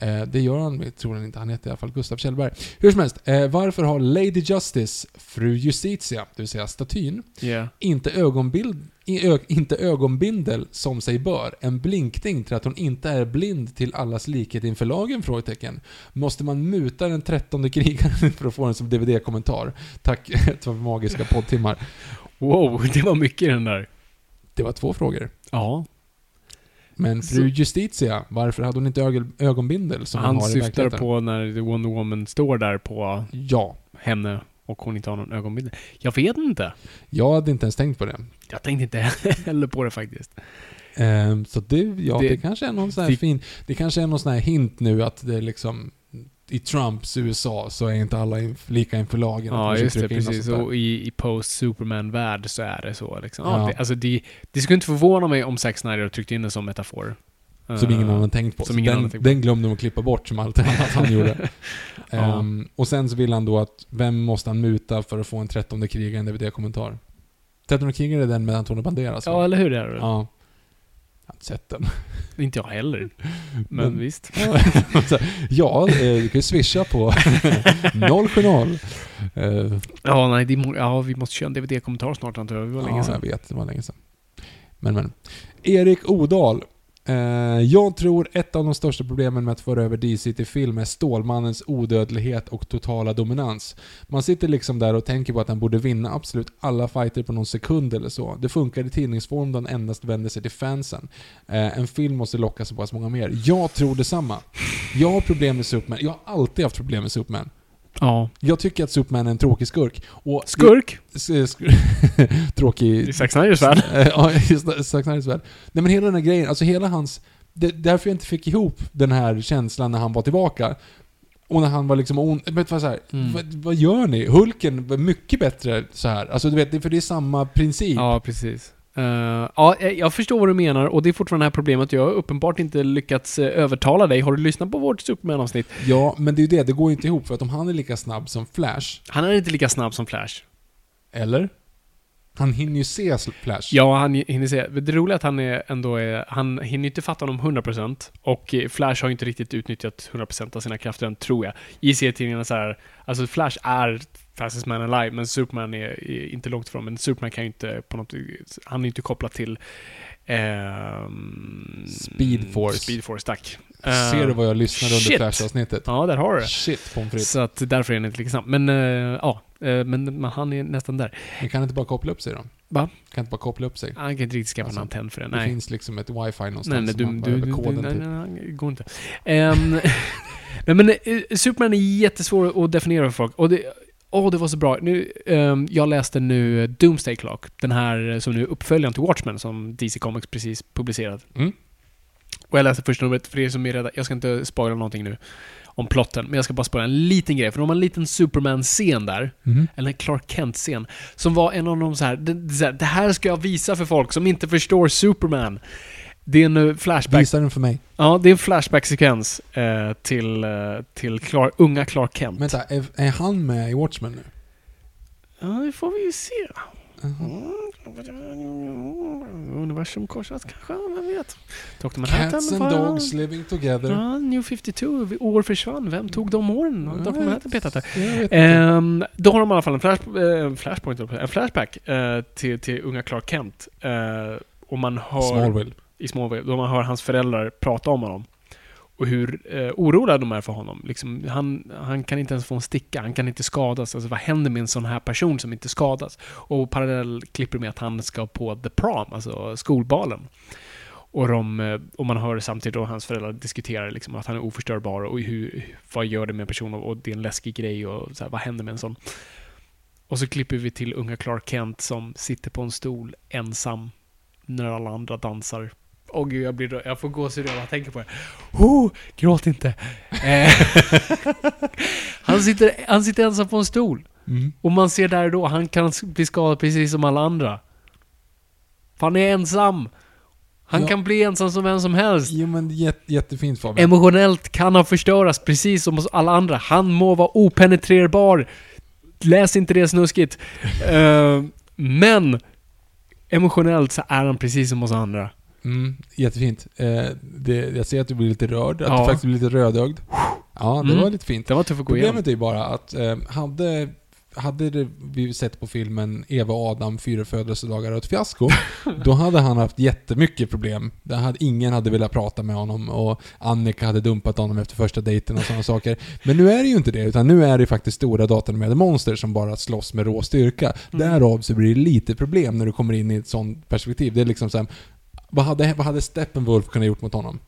Eh, det gör han, han inte. Han heter i alla fall Gustav Kjellberg. Hur som helst, eh, varför har Lady Justice, fru Justitia, det vill säga statyn, Yeah. inte, ögonbild, ö, inte ögonbindel som sig bör. En blinkning till att hon inte är blind till allas likhet inför lagen? Frågetecken. Måste man muta den trettonde krigaren för att få den som DVD-kommentar? Tack för magiska poddtimmar. Wow, det var mycket den där. Det var två frågor. Ja. Men fru Justitia, varför hade hon inte ögon, ögonbindel som han hon har i syftar verkligheten? på när Wonder Woman står där på Ja. henne och hon inte har någon ögonbindel. Jag vet inte. Jag hade inte ens tänkt på det. Jag tänkte inte heller på det faktiskt. Ehm, så det, ja, det, Det- kanske är någon sån här det- fin... Det kanske är någon sån här hint nu att det är liksom... I Trumps USA så är inte alla inf- lika inför lagen. Ja, just det. Precis. Och i, i post-Superman-värld så är det så liksom. Ja. Ja. det, alltså det, det skulle inte förvåna mig om Zack Snyder tryckte in det som metafor. Som ingen Eh, annan tänkt på. som ingen den, annan tänkt på. den glömde de att klippa bort som allt annat han gjorde. Ja. Ehm, och sen så vill han då att, vem måste han muta för att få en trettonde krigare, en DVD-kommentar? Trettonde krigare är den med Antonio Banderas? Ja, eller hur är det? Ja. Jag har inte sett den. Inte jag heller. Men, Men- visst. Ja, eh, du kan ju swisha på 070. Eh, Ja, nej, det, ja, vi måste köra en DVD-kommentar snart antar jag. Det var länge ja, sedan. jag vet. Det var länge sedan. Men, men. Erik Odal. Eh, jag tror ett av de största problemen med att föra över DC till film är Stålmannens odödlighet och totala dominans. Man sitter liksom där och tänker på att han borde vinna absolut alla fighter på någon sekund eller så. Det funkar i tidningsform då han endast vänder sig till fansen. Eh, en film måste locka så pass många mer. Jag tror detsamma. Jag har problem med Superman. Jag har alltid haft problem med Superman. Ja. Jag tycker att Superman är en tråkig skurk. Och Skurk? S- sk- tråkig... I Zack Snyders värld? Ja, det, Zack Snyders värld. Nej men hela den här grejen, alltså hela hans... Det, därför jag inte fick ihop den här känslan när han var tillbaka. Och när han var liksom ond. Men vad, så här, Mm. vad, vad gör ni? Hulken var mycket bättre så här. Alltså du vet, det- för det är samma princip. Ja, precis. Eh, ja, jag- jag förstår vad du menar och det är fortfarande det här problemet. Jag har uppenbart inte lyckats eh, övertala dig. Har du lyssnat på vårt Superman-avsnitt? Ja, men det är ju det, det går ju inte ihop. För att om han är lika snabb som Flash, Han är inte lika snabb som Flash. eller? Han hinner ju se Flash. Ja, han hinner se. Det roliga är att han är ändå är, han hinner inte fatta honom 100% och eh, Flash har inte riktigt utnyttjat 100% av sina krafter än, tror jag. I serietidningarna så här, alltså Flash är fastest man alive, men Superman är, är inte långt ifrån. Men Superman kan ju inte på något han är ju inte kopplad till ehm, Speed Force. Speed Force, tack. Ser du Eh, vad jag lyssnade under shit. Flash-avsnittet? Ja, där har du det. Shit, pommes. Så att därför är han inte snabb. Men, eh, ja. eh, men, men han är nästan där. Men kan inte bara koppla upp sig då? Va? Kan inte bara koppla upp sig? Han kan inte riktigt skaffa Alltså, en antenn för det. Det Nej. finns liksom ett wifi någonstans Nej, nej, som du, man du, du, koden nej, nej, nej, det går inte. Nej, men eh, Superman är jättesvår att definiera för folk. Och det, åh, det var så bra. Nu, ehm, jag läste nu Doomsday Clock, den här som nu är uppföljaren till Watchmen som DC Comics precis publicerat. Mm. Och jag läste första numret, för er som är rädda, jag ska inte spoila någonting nu om plotten, men jag ska bara spoila en liten grej, för de har en liten Superman-scen där, Mhm. eller en Clark Kent-scen, som var en av de så här, det, det, så här, det här ska jag visa för folk som inte förstår Superman. Det är en flashback Visa den för mig. Ja, det är en flashback-sekvens eh, till, eh, till Clark, unga Clark Kent. Vänta, är, är han med i Watchmen nu? Ja, det får vi ju se. Universum korsas kanske, vem vet? Dr. Manhattan Cats and Dogs Living Together. Ja, New 52, år försvann. Vem tog de åren? Har Dr. Manhattan petat där? Ehm, då har de i alla fall en, flash, eh, flashpoint, en flashback eh, till, till unga Clark Kent. Eh, och man hör... Smallville. I Smallville. Då man hör hans föräldrar prata om honom. Och hur eh, oroliga de är för honom. Liksom, han, han kan inte ens få en sticka, han kan inte skadas. Alltså vad händer med en sån här person som inte skadas? Och parallell klipper med att han ska på the prom, alltså skolbalen. Och, de, eh, och man hör samtidigt då hans föräldrar diskutera liksom att han är oförstörbar och hur, vad gör det med en person och, och det är en läskig grej och så här, vad händer med en sån? Och så klipper vi till unga Clark Kent som sitter på en stol ensam när alla andra dansar. Åh gud, jag, blir, jag får gåshud när jag tänker på det. Oh, gråt inte! Eh, han, sitter, han sitter ensam på en stol. Mm. Och man ser där då, han kan bli skadad precis som alla andra. För han är ensam. Han Ja. kan bli ensam som vem som helst. Jo men jätte, jättefint Fabian. Emotionellt kan han förstöras precis som hos alla andra. Han må vara openetrerbar. Läs inte det snuskigt. Eh, men emotionellt så är han precis som hos andra. Mm, jättefint. Eh, det, jag ser att du blir lite rörd, att Ja. du faktiskt blir lite rödögd. Ja, det Mm. var lite fint. Det var tufft att gå igenom. Problemet är ju bara att eh, hade, hade vi sett på filmen Eva och Adam, fyra födelsedagar och ett fiasko, då hade han haft jättemycket problem. Det hade, ingen hade velat prata med honom och Annika hade dumpat honom efter första dejten och sådana saker. Men nu är det ju inte det, utan nu är det faktiskt stora datanimerade monster som bara slåss med rå styrka. Mm. Därav så blir det lite problem när du kommer in i ett sånt perspektiv. Det är liksom såhär, vad hade, vad hade Steppenwolf kunnat gjort mot honom?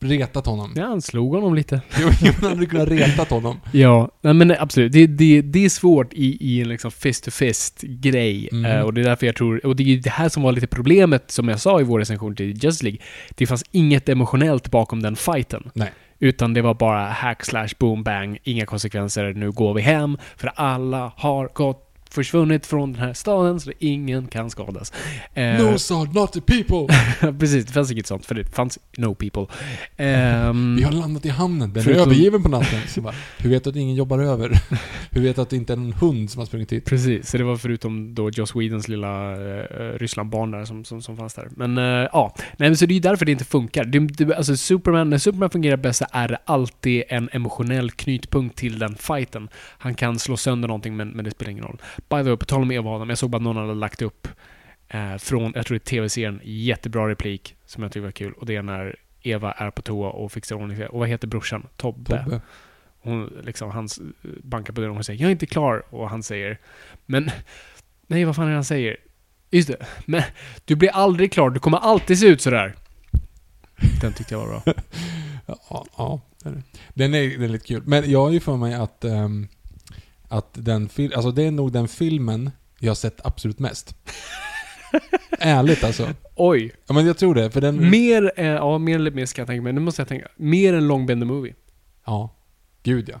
Retat honom? Ja, han slog honom lite. Jo, han hade kunnat retat honom. Ja, nej men absolut. Det, det, det är svårt i, i en liksom fist-to-fist-grej. Mm. Eh, och det är därför jag tror... Och det är det här som var lite problemet, som jag sa i vår recension till Just League. Det fanns inget emotionellt bakom den fighten. Nej. Utan det var bara hack slash boom bang, inga konsekvenser, nu går vi hem. För alla har gått försvunnit från den här staden så ingen kan skadas. Eh, No sir, not the people! precis, det fanns inget sånt för det fanns no people. Ehm, Vi har landat i hamnen, den är övergiven på natten. Så bara, hur vet du att ingen jobbar över? Hur vet du att det inte är en hund som har sprungit hit? Precis, så det var förutom då Joss Whedons lilla uh, Rysslandbarn där som, som, som fanns där. Men eh, ja, nej men så det är ju därför det inte funkar. Det, det, alltså Superman, när Superman fungerar bäst så är det alltid en emotionell knytpunkt till den fighten. Han kan slå sönder någonting men, men det spelar ingen roll. By the way, på tal om Eva och Adam, jag såg bara att någon hade lagt upp eh, från, jag tror det är tv-serien, jättebra replik som jag tycker var kul. Och det är när Eva är på toa och fixar ordning. Och vad heter brorsan? Tobbe. Tobbe. Hon liksom, han bankar på dörren och säger 'Jag är inte klar' och han säger 'Men, nej vad fan är det han säger? Just det, men du blir aldrig klar, du kommer alltid se ut sådär' Den tyckte jag var bra. Ja, ja. den är- Den är, lite kul. Men jag har ju för mig att, ehm, att den fil- alltså det är nog den filmen jag har sett absolut mest. Ärligt alltså. Oj! Ja men jag tror det, för den... Mer, eh, ja mer eller mer ska jag tänka mig. Nu måste jag tänka. Mer än Long Bend the Movie. Ja. Gud ja.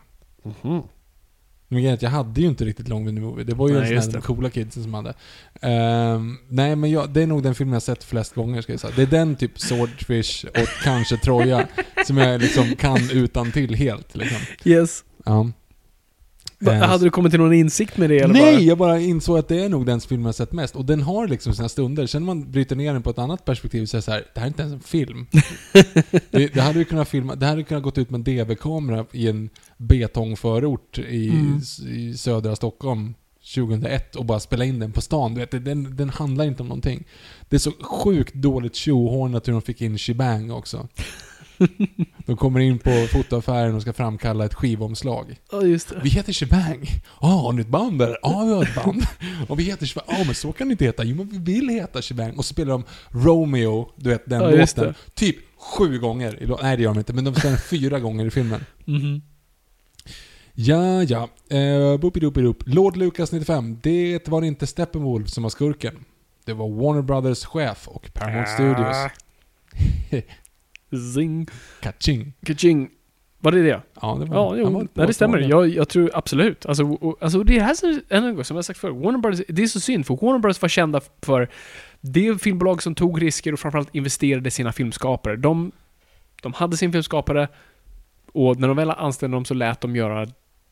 Men grejen är att jag hade ju inte riktigt Long Window Movie. Det var ju Nej, en sån här, de coola kidsen som hade. Ehm, nej men jag, det är nog den filmen jag sett flest gånger ska jag säga. Det är den typ Swordfish och kanske Troja som jag liksom kan utan till helt liksom. Yes. Ja. Va, Eh, hade du kommit till någon insikt med det eller Nej, Bara? jag bara insåg att det är nog den film jag sett mest. Och den har liksom sina stunder. Sen när man bryter ner den på ett annat perspektiv så är det så här, det här är inte ens en film. det, det hade ju kunnat filma, det hade kunnat gått ut med en DV-kamera i en betongförort i, Mm. i södra Stockholm 2001 och bara spela in den på stan. Du vet, den, den handlar inte om någonting. Det är så sjukt dåligt tjohornat hur de fick in Shebang också. De kommer in på fotoaffären och ska framkalla ett skivomslag. Ja, just det. Vi heter Shebang. Ja, har ni ett band där? Ja, vi har ett band. Och vi heter Shebang. Ja, men så kan ni inte heta. Jo, men vi vill heta Shebang. Och så spelar de Romeo, du vet den Ja, just låten. Typ sju gånger. i Nej, det gör de inte. Men de spelar fyra gånger i filmen. Mhm. Ja, ja. Uh, Boopidoopidoop. Lord Lucas 95. Det var inte Steppenwolf som var skurken. Det var Warner Brothers chef och Paramount Studios. Zing. Kaching. Kaching. Var det det? Ja, det var Ja, jo, var nej, det stämmer. Jag, jag tror absolut. Alltså, och, alltså det här än en gång, som jag sagt förr, Warner Brothers, det är så synd, för Warner Brothers var kända för det filmbolag som tog risker och framförallt investerade i sina filmskapare. De, de hade sin filmskapare och när de väl anställde dem så lät de göra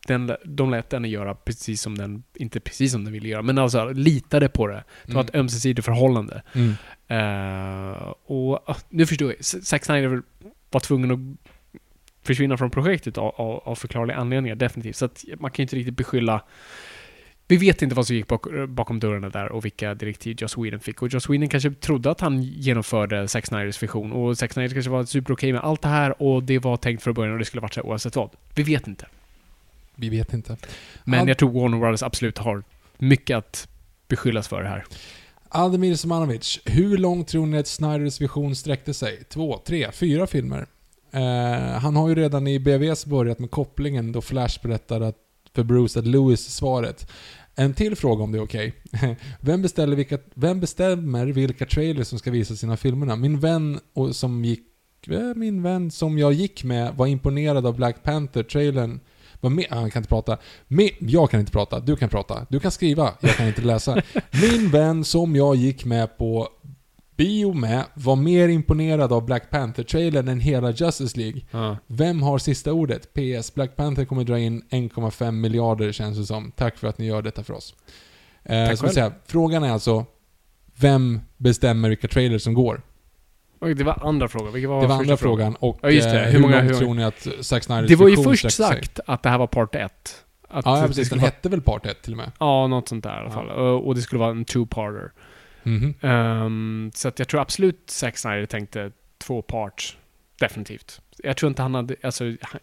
den, de lät den göra precis som den, inte precis som den ville göra, men alltså litade på det. Det var ett ömsesidigt förhållande. Mm. Eh, och ah, nu förstår jag. Zack Snyder var tvungen att försvinna från projektet av, av, av förklarliga anledningar, definitivt. Så att man kan ju inte riktigt beskylla... Vi vet inte vad som gick bak, bakom dörrarna där och vilka direktiv Joss Whedon fick. Och Joss Whedon kanske trodde att han genomförde Zack Snyders vision och Zack Snyder kanske var superokej med allt det här och det var tänkt från början och det skulle varit så oavsett vad. Vi vet inte. Vi vet inte. Men Ad- jag tror Warner Brothers absolut har mycket att beskyllas för här. Ademir Semanovic, hur långt tror ni att Snyders vision sträckte sig? Två, tre, fyra filmer? Eh, han har ju redan i BVS börjat med kopplingen då Flash berättar att, för Bruce att Lewis svaret. En till fråga om det är okej. vem, beställer vilka, vem bestämmer vilka trailers som ska visas i sina filmerna? Min vän och som gick eh, min vän som jag gick med var imponerad av Black Panther-trailern. Var med, ah, han kan inte prata. Med, jag kan inte prata, du kan prata. Du kan skriva, jag kan inte läsa. Min vän som jag gick med på bio med var mer imponerad av Black Panther-trailern än hela Justice League. Ja. Vem har sista ordet? PS. Black Panther kommer dra in 1,5 miljarder känns det som. Tack för att ni gör detta för oss. Eh, säga, frågan är alltså, vem bestämmer vilka trailers som går? Det var andra frågan. Vilken var Det var andra frågan. Och Ja, just det. eh, Hur hur, många- hur- tror ni att Zack Snyders Det var ju först sig? sagt att det här var part 1. Att Ja, ja precis. Den hette väl Part 1 till och med? ja, något sånt där i alla Ja. fall. Och, det skulle vara en two-parter. Mhm. Ehm, så att jag tror absolut Zack Snyder tänkte två parts. Definitivt. Jag tror inte han hade, alltså, han,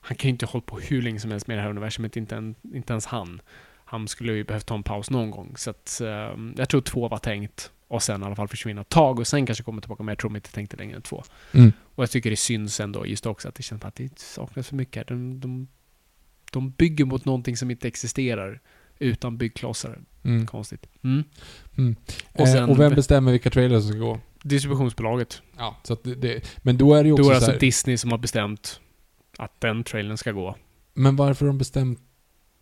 han kan ju inte hålla på hur länge som helst med det här universumet, inte, en, inte ens han. Han skulle ju behövt ta en paus någon gång. Så att ehm, jag tror två var tänkt. Och sen i alla fall försvinna ett tag och sen kanske komma tillbaka. Men jag tror de inte tänkte längre än två. Mm. Och jag tycker det syns ändå just också att det känns att det saknas för mycket. De, de, de bygger mot någonting som inte existerar utan byggklossar. Mm. Konstigt. Mm. Och, Och sen- eh, och vem bestämmer vilka trailers som ska gå? Distributionsbolaget. Ja, så det, det, men då är det ju också Då är det så alltså här, Disney som har bestämt att den trailern ska gå. Men varför har de bestämt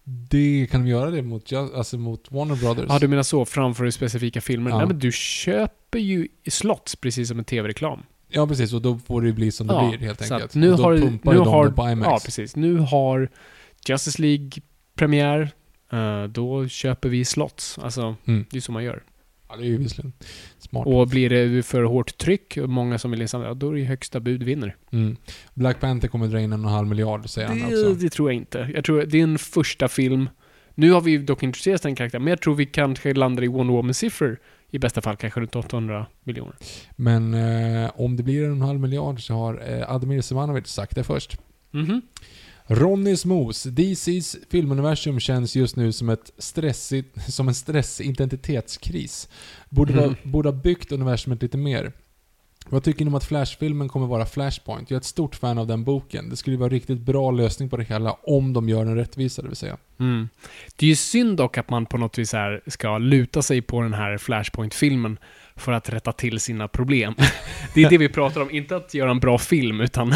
det? Kan de göra det mot, alltså mot Warner Brothers? Ja, du menar så, framför specifika filmer? Ja. Nej, men du köper ju slots precis som en tv-reklam. Ja, precis. Och då får det ju bli som det Ja, blir helt enkelt. nu och då har, pumpar nu de har, det på IMAX. Ja, precis. Nu har Justice League premiär. eh, då köper vi slots. Alltså, Mm. det är så man gör. Ja, det är ju visserligen smart. Och blir det för hårt tryck och många som vill insamla, ja, då är det ju högsta bud vinner. Mm. Black Panther kommer dra in en och en halv miljard, säger han Det, också. det tror jag inte. Jag tror det är en första film. Nu har vi dock introducerat den karaktären, men jag tror vi kanske landar i Wonder Woman-siffror. I bästa fall kanske runt 800 miljoner. Men eh, om det blir en och en halv miljard så har eh, Ademir Semanovic sagt det först. Mhm. Ronny Smoos. DCs filmuniversum känns just nu som ett stressigt, som en stressig identitetskris. Borde, Mhm. vara, borde ha byggt universumet lite mer. Vad tycker ni om att Flash-filmen kommer vara Flashpoint? Jag är ett stort fan av den boken. Det skulle vara en riktigt bra lösning på det hela om de gör den rättvisa, det vill säga. Mm. Det är ju synd dock att man på något vis här ska luta sig på den här Flashpoint-filmen för att rätta till sina problem. Det är det vi pratar om, inte att göra en bra film, utan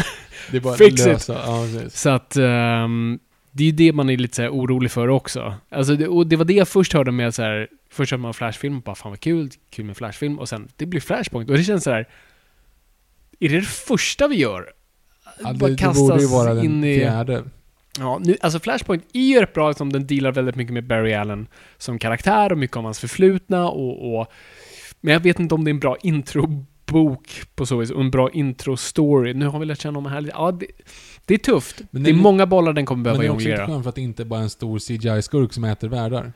Det är bara Fix it. Ja. Så att ehm, det är ju det man är lite så orolig för också. Alltså det, och det var det jag först hörde med så här, först hörde man Flashfilm och bara fan vad kul, kul med Flashfilm och sen det blir Flashpoint och det känns så här. Är det det första vi gör? Ja, Bara det, det kastas borde ju vara den i- fjärde. Ja, nu, alltså Flashpoint är ju rätt bra eftersom den dealar väldigt mycket med Barry Allen som karaktär och mycket om hans förflutna och, och men jag vet inte om det är en bra introbok på så vis och en bra intro-story. Nu har vi lärt känna om det här lite. Ja, det, det är tufft. Men det är många bollar den kommer Men behöva det är också jonglera. skönt för att det inte bara är en stor CGI-skurk som äter världar.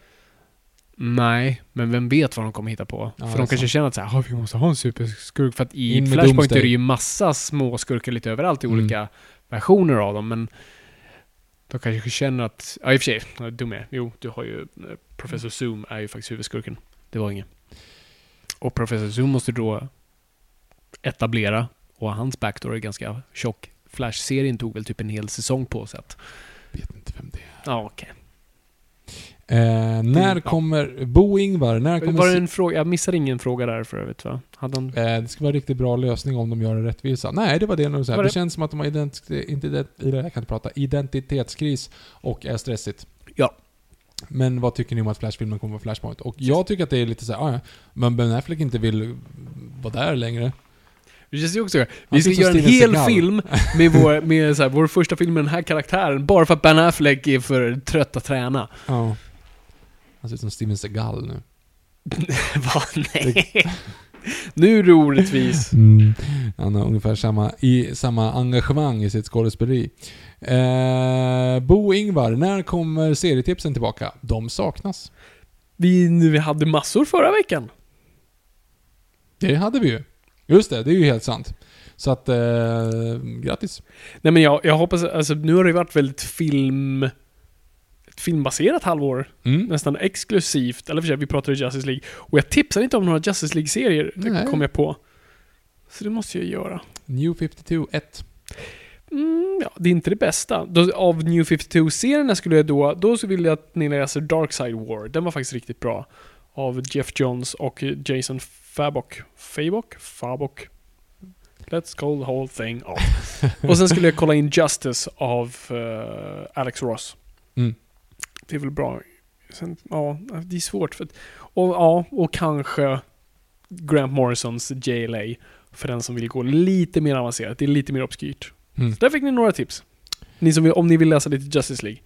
Nej, men vem vet vad de kommer hitta på? Ja, för de kanske sant. känner att så här, "Ah, vi måste ha en superskurk. För att i In Flashpoint är det ju massa små skurkar lite överallt i Mm. olika versioner av dem, men de kanske känner att... Ja, i och för sig, dum är Jo, du har ju... eh, Professor Zoom är ju faktiskt huvudskurken. Det var inget. Och Professor Zoom måste då etablera, och hans backdoor är ganska tjock. Flash-serien tog väl typ en hel säsong på sig att... Vet inte vem det är. Ja, okej. Eh, när kommer... Bo Ingvar, när kommer... Var det en fråga? Jag missade ingen fråga där för övrigt, va? Hade han... Eh, det ska vara en riktigt bra lösning om de gör det rättvisa. Nej, det var det så här. Var Det det- känns som att de har ident inte ident jag kan inte prata, identitetskris och är stressigt. Ja. Men vad tycker ni om att Flashfilmen kommer vara Flashpoint? Och jag tycker att det är lite så här, ah, ja, men Ben Affleck inte vill vara där längre. Det känns ju också... Vi Han ska göra en hel Seagal. film med, vår, med så här, vår första film med den här karaktären, bara för att Ben Affleck är för trött att träna. Ja. Han ser ut som Steven Seagal nu. Va? Nej. nu är du orättvis. Mm. Han har ungefär samma, i, samma engagemang i sitt skådespeleri. Eh, Bo Ingvar, när kommer serietipsen tillbaka? De saknas. Vi, vi hade massor förra veckan. Det hade vi ju. Just det, det är ju helt sant. Så att, eh, grattis. Nej men jag, jag hoppas, alltså nu har det varit väldigt film... Filmbaserat halvår. Mm. Nästan exklusivt. Eller för sig, vi pratade Justice League. Och jag tipsar inte om några Justice League-serier, kom jag på. Så det måste jag göra. New 52 1. Mm, ja, det är inte det bästa. Då, av New 52-serierna skulle jag då, då så vill jag att ni läser Dark Side War. Den var faktiskt riktigt bra. Av Jeff Johns och Jason Fabok. Fabok? Fabok. Let's call the whole thing off. och sen skulle jag kolla in Justice av eh, Alex Ross. Mm. Det är väl bra. Sen, ja, det är svårt för att, och, ja, och kanske Grant Morrisons JLA. För den som vill gå lite mer avancerat. Det är lite mer obskyrt. Mm. Så där fick ni några tips. Ni som vill, om ni vill läsa lite Justice League.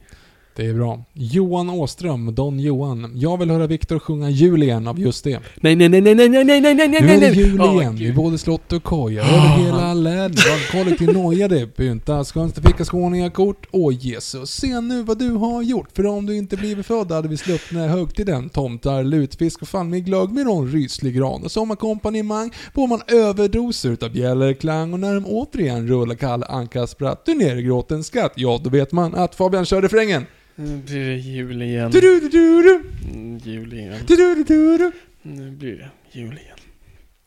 Det är bra. Johan Åström, Don Johan. Jag vill höra Viktor sjunga jul igen av just det. Nej, nej, nej, nej, nej, nej, nej, nej, nej, nej, Nu är det nej. jul Åh, igen, i både slott och koja. Över hela länet, kollektiv nojade. Pyntas, skönsta skåningakort. Åh Jesus, se nu vad du har gjort. För om du inte blivit född hade vi sluppit högtiden. Tomtar, lutfisk och fan glögg med någon ryslig gran. Och sommarkompanjemang får man överdoser utav bjällerklang. Och när de återigen rullar Kalle Ankas spratt, du ner i gråten skatt. Ja, då vet man att Fabian kör refrängen. Nu blir det jul igen. Du, du, du, du. Mm, jul igen. Du, du, du, du. Nu blir det jul igen.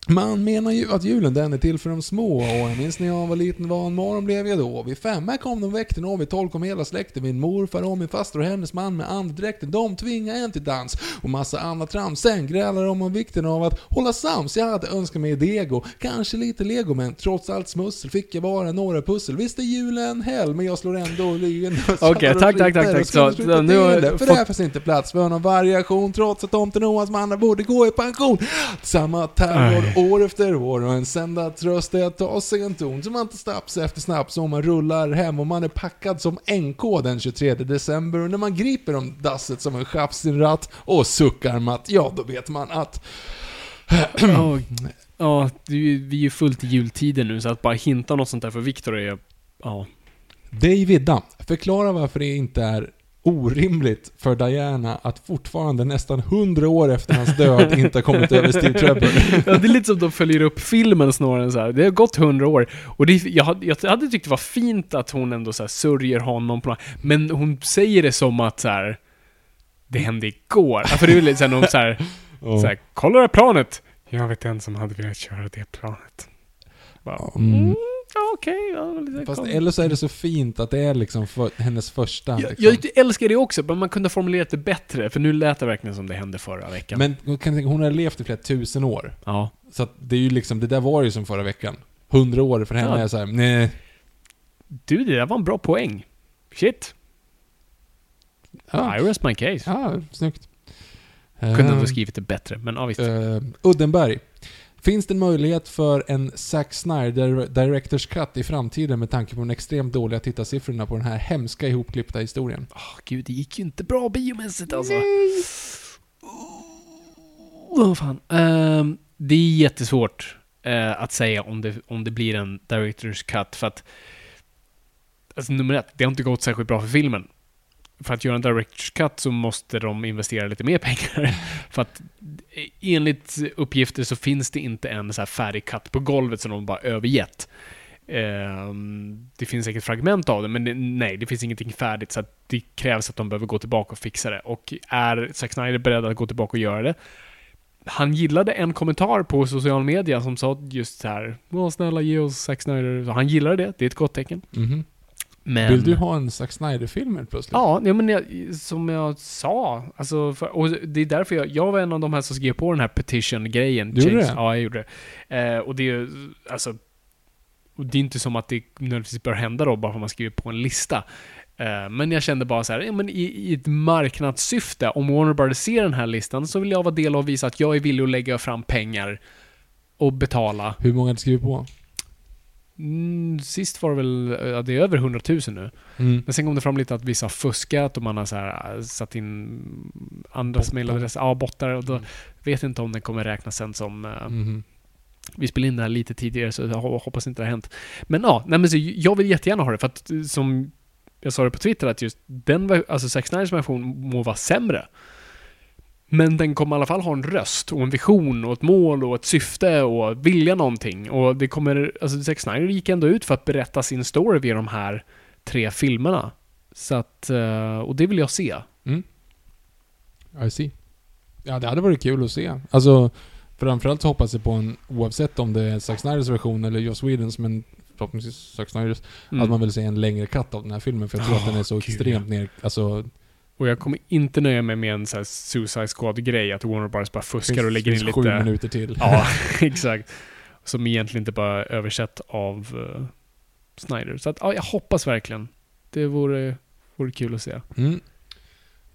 Man menar ju att julen den är till för de små och jag minns när jag var liten vad en morgon blev jag då. Vid fem här kom de väckten och vid tolv kom hela släkten. Min morfar och min faster och hennes man med andedräkten. De tvingade en till dans och massa annat trams. Sen grälade de om vikten av att hålla sams. Jag hade önskat mig dego, kanske lite lego men trots allt smussel fick jag bara några pussel. Visst är julen hell men jag slår ändå lyen. Okej, tack, tack, tack, tack. Så, nu har för det finns inte plats för någon variation trots att tomten och hans mannar borde gå i pension. Samma terror år efter år och en sända tröst är att ta sig en ton som man inte snaps efter snaps om man rullar hem och man är packad som NK den 23 december och när man griper om dasset som en sin ratt och suckar matt, ja då vet man att Ja, Ja, ju- vi är ju fullt i jultiden nu så att bara hinta något sånt där för Viktor är... Ja. Dig Vidda, förklara varför det inte är orimligt för Diana att fortfarande nästan 100 år efter hans död inte har kommit över Steve Trevor. ja, det är lite som de följer upp filmen snarare än så här. Det har gått hundra år. Och det, jag, hade, jag hade tyckt det var fint att hon ändå så här sörjer honom på något, Men hon säger det som att så här. Det hände igår. Ja, För det är lite såhär, så här, så här, kolla det här planet! Jag vet en som hade velat köra det planet. Bara, Mm. Ja, okej. ja, lite Fast eller så är det så fint att det är liksom för, hennes första. jag, liksom. jag älskar det också, men man kunde ha formulerat det bättre. För nu lät det verkligen som det hände förra veckan. Men kan tänka, hon har levt i flera tusen år. ja. Så att det är ju liksom, det där var ju som förra veckan. 100 år för henne Ja. är så här, nej. Du, det där var en bra poäng. Shit. Ja, I rest my case. ja snyggt. Kunde Eh, ändå skrivit det bättre, men ja visst. eh, Uddenberg. Finns det en möjlighet för en Zack Snyder Directors Cut i framtiden med tanke på de extremt dåliga tittarsiffrorna på den här hemska ihopklippta historien? Åh gud, det gick ju inte bra biomässigt alltså. Åh fan. Ehm, det är jättesvårt eh, att säga om det, om det blir en Directors Cut för att Alltså nummer ett, det har inte gått särskilt bra för filmen. För att göra en Directors Cut så måste de investera lite mer pengar. för att enligt uppgifter så finns det inte en så här färdig cut på golvet som de bara övergett. Ehm, det finns säkert fragment av det, men det, nej, det finns ingenting färdigt så det krävs att de behöver gå tillbaka och fixa det. Och är Zack Snyder beredd att gå tillbaka och göra det? Han gillade en kommentar på social media som sa just så här, snälla ge oss Zack Snyder. Så han gillade det, det är ett gott tecken. Mhm. Men... Vill du ha en Zack Snyder-film helt plötsligt? Ja, nej, men jag, som jag sa, alltså, för, och det är därför jag, jag var en av de här som skrev på den här petition-grejen. Gjorde Change- det? Ja, jag gjorde det. Eh, och det är ju, alltså, det är inte som att det nödvändigtvis bör hända då, bara för att man skriver på en lista. Eh, men jag kände bara så här, ja, men i, i ett marknadssyfte, om Warner Brothers ser den här listan, så vill jag vara del av och visa att jag är villig att lägga fram pengar och betala. Hur många hade skrivit på? Mm, sist var det väl, ja, det är över 100 000 nu. Mm. Men sen kom det fram lite att vissa har fuskat och man har så här, äh, satt in andras Bottar. mailadresser, ja bottar. Och då Mm. vet jag inte om den kommer räknas sen som... Mhm. Vi spelade in det här lite tidigare så jag ho- hoppas inte det har hänt. Men ja, nej men så jag vill jättegärna ha det för att eh, som jag sa det på Twitter att just den, alltså Zack Snyders version må vara sämre. Men den kommer i alla fall ha en röst och en vision och ett mål och ett syfte och vilja någonting. Och det kommer, alltså Zack Snyder gick ändå ut för att berätta sin story via de här tre filmerna. Så att, eh, och det vill jag se. I see. Ja, det hade varit kul att se. Alltså, framförallt hoppas jag på en, oavsett om det är Zack Snyders version eller Joss Whedons, men förhoppningsvis Zack Snyders, Mm. att man vill se en längre cut av den här filmen. För jag tror att den är så gud, extremt ner... Alltså, Och jag kommer inte nöja mig med en sån här Suicide Squad-grej, att Warner Bros bara fuskar och lägger in finns sju lite... minuter till. Ja, exakt. Som egentligen inte bara är översatt av uh, Snyder. Så att, ja, jag hoppas verkligen. Det vore, vore kul att se. Mm.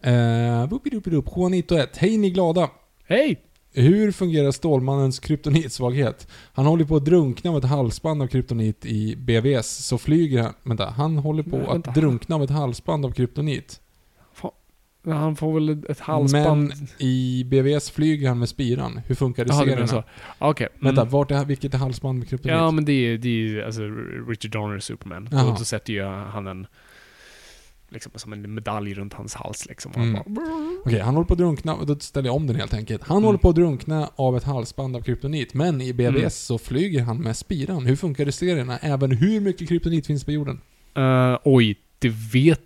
Uh, Juanito 1. Hej ni glada! Hej! Hur fungerar Stålmannens kryptonitsvaghet? Han håller på att drunkna av ett halsband av kryptonit i BVS, så flyger han... Vänta, han håller på Men att drunkna av ett halsband av kryptonit. Han får väl ett halsband... Men i BVS flyger han med spiran. Hur funkar det du serierna? Okej. Vänta, Mm. vart är, vilket är halsband med kryptonit? Ja, men det är ju alltså Richard Donner Superman. Och så sätter ju han en... Liksom som en medalj runt hans hals liksom. Och Mm. han bara, Okej, han håller på att drunkna, då ställer jag om den helt enkelt. Han Mm. håller på att drunkna av ett halsband av kryptonit, men i BVS Mm. så flyger han med spiran. Hur funkar det i serierna? Även hur mycket kryptonit finns på jorden? Eh, oj, det vet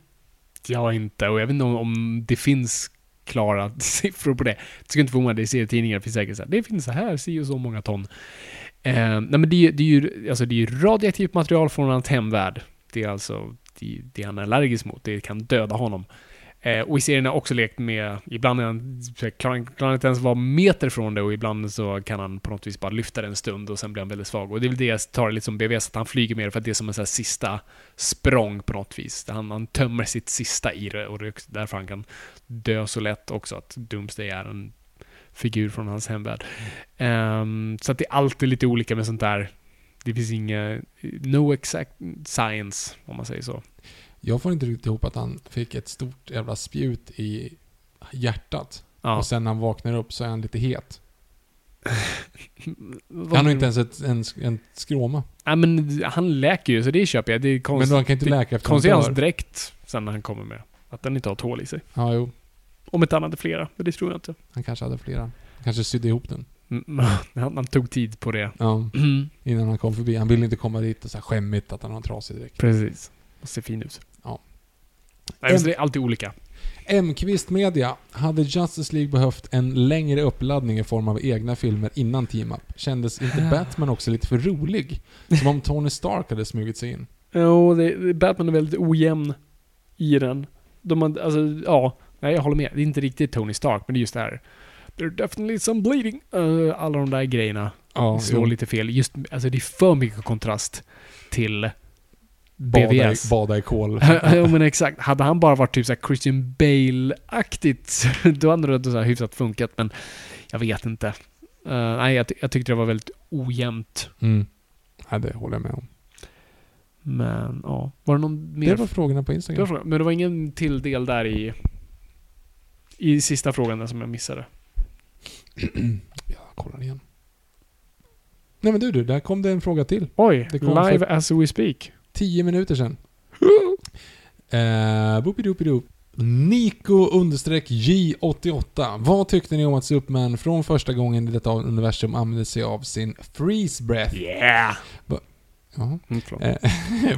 jag inte. Och jag vet inte om, om det finns klara siffror på det. Det skulle inte förvåna dig, serietidningar finns säkert så här, det finns så här, si och så många ton. Eh, nej men det, är- det är ju alltså det är ju radioaktivt material från hans hemvärld. Det är alltså det, det han är allergisk mot. Det kan döda honom. Eh, och i serien har också lekt med, ibland är han, klarar han inte ens vara meter från det och ibland så kan han på något vis bara lyfta det en stund och sen blir han väldigt svag. Och det är väl det jag tar det lite som BVS, att han flyger med det för att det är som en sån här sista språng på något vis. Han, han tömmer sitt sista i det och det är därför han kan dö så lätt också, att Doomsday är en figur från hans hemvärld. Ehm, så att det är alltid lite olika med sånt där. Det finns inga, no exact science, om man säger så. Jag får inte riktigt ihop att han fick ett stort jävla spjut i hjärtat. Ja. Och sen när han vaknar upp så är han lite het. Han har inte ens ett, en, en skråma. Ja, men han läker ju, så det köper jag. Det är Men konst, då han kan inte läka efter konstigt hans dräkt sen när han kommer med. Att den inte har ett hål i sig. Ja, jo. Om inte han hade flera, men det tror jag inte. Han kanske hade flera. Han kanske sydde ihop den. Mm, han, han tog tid på det. Ja, innan han kom förbi. Han ville inte komma dit och så här skämmigt att han har en trasig dräkt. Precis. Och ser fin ut. Nej, så det är alltid olika. M-Kvist Media. Hade Justice League behövt en längre uppladdning i form av egna filmer innan Team Up? Kändes inte Batman också lite för rolig? Som om Tony Stark hade smugit sig in. Jo, det, Batman är väldigt ojämn i den. De alltså, ja. Nej, jag håller med. Det är inte riktigt Tony Stark, men det är just det här. There's definitely some bleeding. Uh, alla de där grejerna Ja, slår lite fel. Just, alltså det är för mycket kontrast till Bada i, bada i kol. ja men exakt. Hade han bara varit typ såhär Christian Bale-aktigt, då hade det så här hyfsat funkat. Men jag vet inte. Eh, nej, jag, ty- jag tyckte det var väldigt ojämnt. Mm. Ja, det håller jag med om. Men ja, var det någon mer? Det var frågorna på Det Instagram. frågan. Men det var ingen till del där i... I sista frågan där som jag missade. Jag kollar igen. Nej men du, du, där kom det en fråga till. Oj, Det live för- as we speak. Tio minuter sedan. Uh, Boopidoopidoop. Nico understreck J88. Vad tyckte ni om att Superman från första gången i detta universum använde sig av sin freeze breath? Yeah! Jaha. Mm. Eh,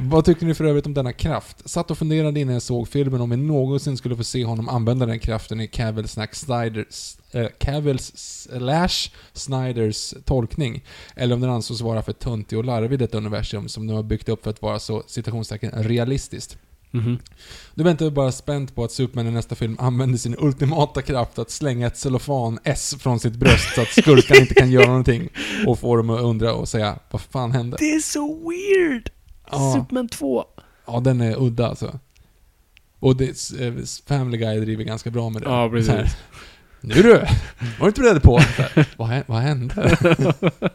vad tyckte ni för övrigt om denna kraft? Satt och funderade innan jag såg filmen om vi någonsin skulle få se honom använda den kraften i Cavill Snack äh, Cavills slash Snyders tolkning. Eller om den ansågs vara för töntig och larvig i detta universum som de har byggt upp för att vara så citationstecken realistiskt. Mhm. Nu väntar bara spänt på att Superman i nästa film använder sin ultimata kraft att slänga ett cellofan-S från sitt bröst så att skurkarna inte kan göra någonting. Och få dem att undra och säga vad fan hände? Det är så weird! Ja. Superman 2. Ja, den är udda alltså. Och det, eh, Family Guy driver ganska bra med det. Ja, precis. Här, nu du! Var du inte beredd på? Här, vad, vad hände?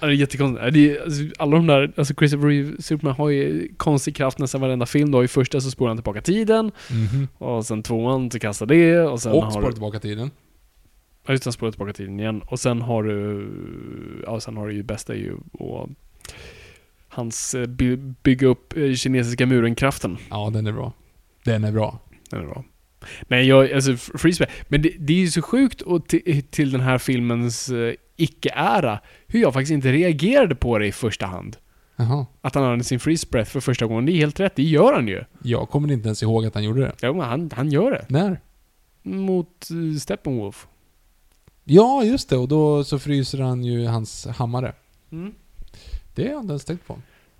Ja, det är jättekonstigt. Det är, alltså, alla de där, alltså Christopher Reeve, Superman har ju konstig kraft nästan varenda film. Då i första så spolar han tillbaka tiden. Mhm. Och sen tvåan så kastar det. Och sen Och har spara du... tillbaka tiden. Ja just han spolar tillbaka tiden igen. Och sen har du... Ja, sen har du ju bästa ju och Hans eh, by, bygga upp eh, kinesiska muren-kraften. Ja, den är bra. Den är bra. Den är bra. Nej, jag, alltså Freeze Men det, det är ju så sjukt och till, till den här filmens eh, icke-ära, hur jag faktiskt inte reagerade på det i första hand. Jaha. Att han använde sin freeze breath för första gången. Det är helt rätt, det gör han ju. Jag kommer inte ens ihåg att han gjorde det. Ja, men han, han gör det. När? Mot uh, Steppenwolf. Ja, just det. Och då så fryser han ju hans hammare. Mm. Det har jag inte ens tänkt på.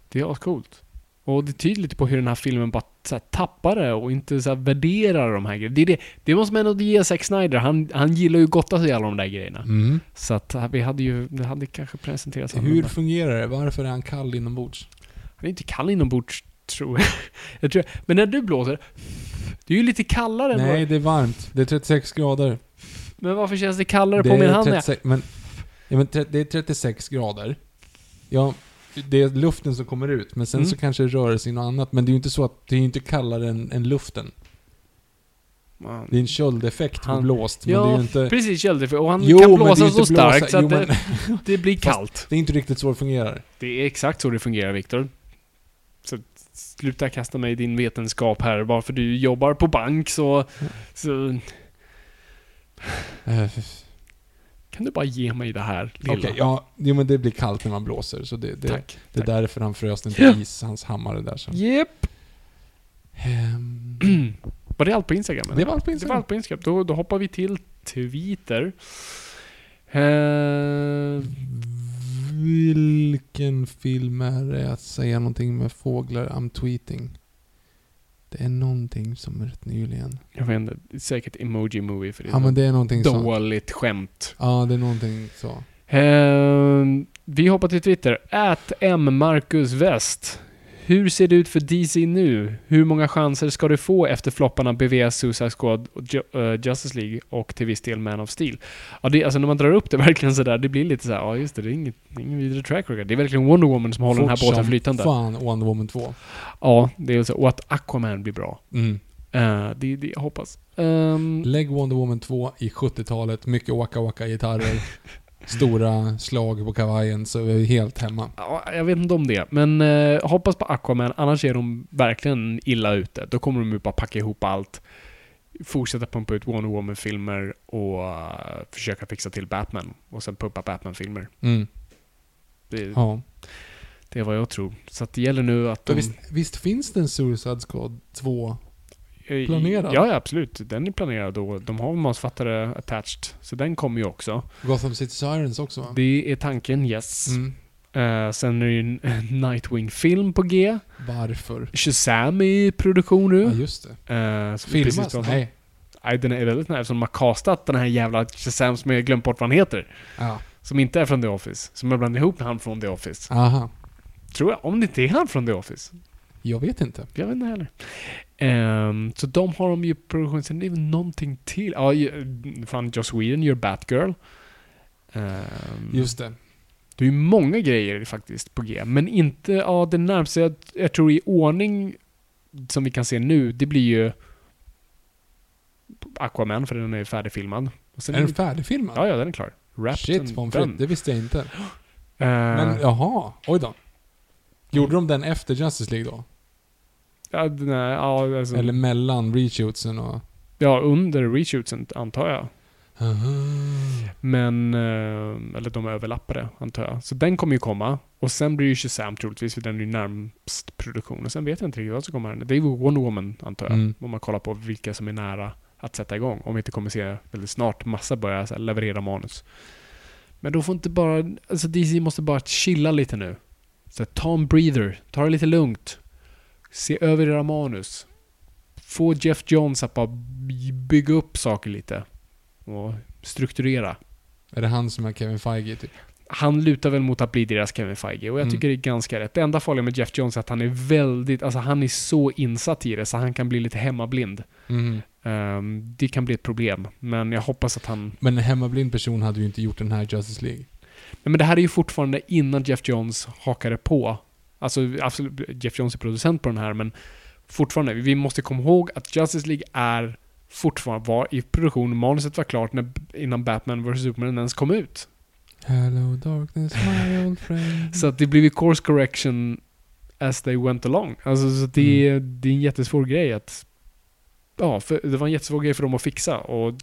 Det är ascoolt. Och det tyder lite på hur den här filmen bara så här, tappar det och inte så här, värderar de här grejerna. Det, är det, det måste man ändå ge Zack Snyder. Han, han gillar ju gotta sig i alla de där grejerna. Mm. Så att äh, vi hade ju, det hade kanske presenterats Hur fungerar det? Varför är han kall inombords? Han är inte kall inombords, tror jag. jag tror, men när du blåser, det är ju lite kallare än Nej, det är varmt. Det är 36 grader. Men varför känns det kallare Det på min hand? när jag- 36, men, ja, men det är 36 grader. Ja, det är luften som kommer ut, men sen Mm. så kanske det rör sig något annat. Men det är ju inte så att det är inte kallare än, än luften. Man- Det är en köldeffekt på blåst, men det är Ja, ju inte... precis Kjell. Och han Jo, kan det blåsa ju så blåsa- starkt så att jo, det, men- det blir Fast- kallt. Det är inte riktigt så det fungerar. Det är exakt så det fungerar, Viktor. Så sluta kasta mig i din vetenskap här. Bara för du jobbar på bank så... så Eh, kan du bara ge mig det här Okej, lilla? ja, jo, men det blir kallt när man blåser, så det, det, Tack. det är tack. därför han frös den till is, hans hammare där. Så. Japp. Ehm, Var det allt på Instagram? eller? det var allt på Det var Instagram. allt på Instagram. Då, då hoppar vi till Twitter. Eh, Vilken film är det att säga någonting med fåglar? I'm tweeting. Det är någonting som är rätt nyligen. jag vet inte. Säkert Emoji Movie för det är Ja men det är någonting så. dåligt skämt. Ja, det är någonting så. Eh, vi hoppar till Twitter. Ät M. Hur ser det ut för DC nu? Hur många chanser ska du få efter flopparna BVS, Suicide Squad, eh, Justice League och till viss del Man of Steel? Ja, det, alltså när man drar upp det verkligen sådär, det blir lite såhär, ja just det, det är inget, ingen vidare track record. Det är verkligen Wonder Woman som håller den här Fort båten flytande. Fan, Wonder Woman 2. Ja, det är så. Och att Aquaman blir bra. Mm. Eh, det är det jag hoppas. Ehm, Lägg Wonder Woman 2 i 70-talet, mycket waka waka gitarrer, stora slag på kavajen, så är vi helt hemma. Ja, jag vet inte om det, men eh, hoppas på Aquaman, annars är de verkligen illa ute. Då kommer de ju bara packa ihop allt, fortsätta pumpa ut Wonder Woman-filmer och eh, försöka fixa till Batman. Och sen pumpa Batman-filmer. Mm. Det, Ja. det är vad jag tror. Så det gäller nu att de... Visst, visst finns det en Suicide Squad 2? Eh, planerad? Ja, absolut. Den är planerad och de har manusfattare attached. Så den kommer ju också. Gotham City Sirens också va? Det är tanken, yes. Mm. Eh, sen är det ju en Nightwing-film på G. Varför? Shazam är i produktion nu. Ja, just det. Precis Filmas? Nej. Nej, den är väldigt nära eftersom de har castat den här jävla Shazam som jag glömt bort vad han heter. Ja. Som inte är från The Office. Som jag blandade ihop med han från The Office. Aha. Tror jag. Om det inte är han från The Office. Jag vet inte. Jag vet inte heller. Ehm, så de har de ju produktion. Sen är det någonting till. Ja, ju- fan Joss Whedon gör Batgirl. Um, Just det. Det är ju många grejer faktiskt på G. Men inte, ja det närmaste jag, jag tror i ordning som vi kan se nu, det blir ju Aquaman, för den är färdigfilmad. Och sen Är den färdigfilmad? Ja, ja, den är klar. Wrapped Shit, pommes. Det visste jag inte. Eh, Men jaha, oj då. Gjorde de den efter Justice League då? Ja, är, ja, alltså, Eller mellan reshootsen och... ja, under reshootsen antar jag. Aha. Men, eh, eller de överlappade antar jag. Så den kommer ju komma. Och sen blir ju Shazam troligtvis, för den är ju närmst produktion. Och sen vet jag inte riktigt vad som kommer. Det är ju Wonder Woman antar jag. Mm. Om man kollar på vilka som är nära att sätta igång. Om vi inte kommer se väldigt snart massa börja leverera manus. Men då får inte bara... Alltså DC måste bara chilla lite nu. Så ta en breather. Ta det lite lugnt. Se över era manus. Få Jeff Johns att bara by- bygga upp saker lite. Och strukturera. Är det han som är Kevin Feige typ? Han lutar väl mot att bli deras Kevin Feige och jag Mm. tycker det är ganska rätt. Det enda farliga med Jeff Johns är att han är väldigt, alltså han är så insatt i det så han kan bli lite hemmablind. Mhm. Ehm, det kan bli ett problem, men jag hoppas att han... Men en hemmablind person hade ju inte gjort den här Justice League. Nej, men det här är ju fortfarande innan Jeff Jones hakade på. Alltså, absolut, Jeff Jones är producent på den här, men fortfarande, vi måste komma ihåg att Justice League är fortfarande var i produktion. Manuset var klart när, innan Batman vs Superman ens kom ut. Hello darkness my old friend. Så att det blev ju course correction as they went along. Alltså, så det, är- det är en jättesvår grej att... Ja, för, det var en jättesvår grej för dem att fixa. Och,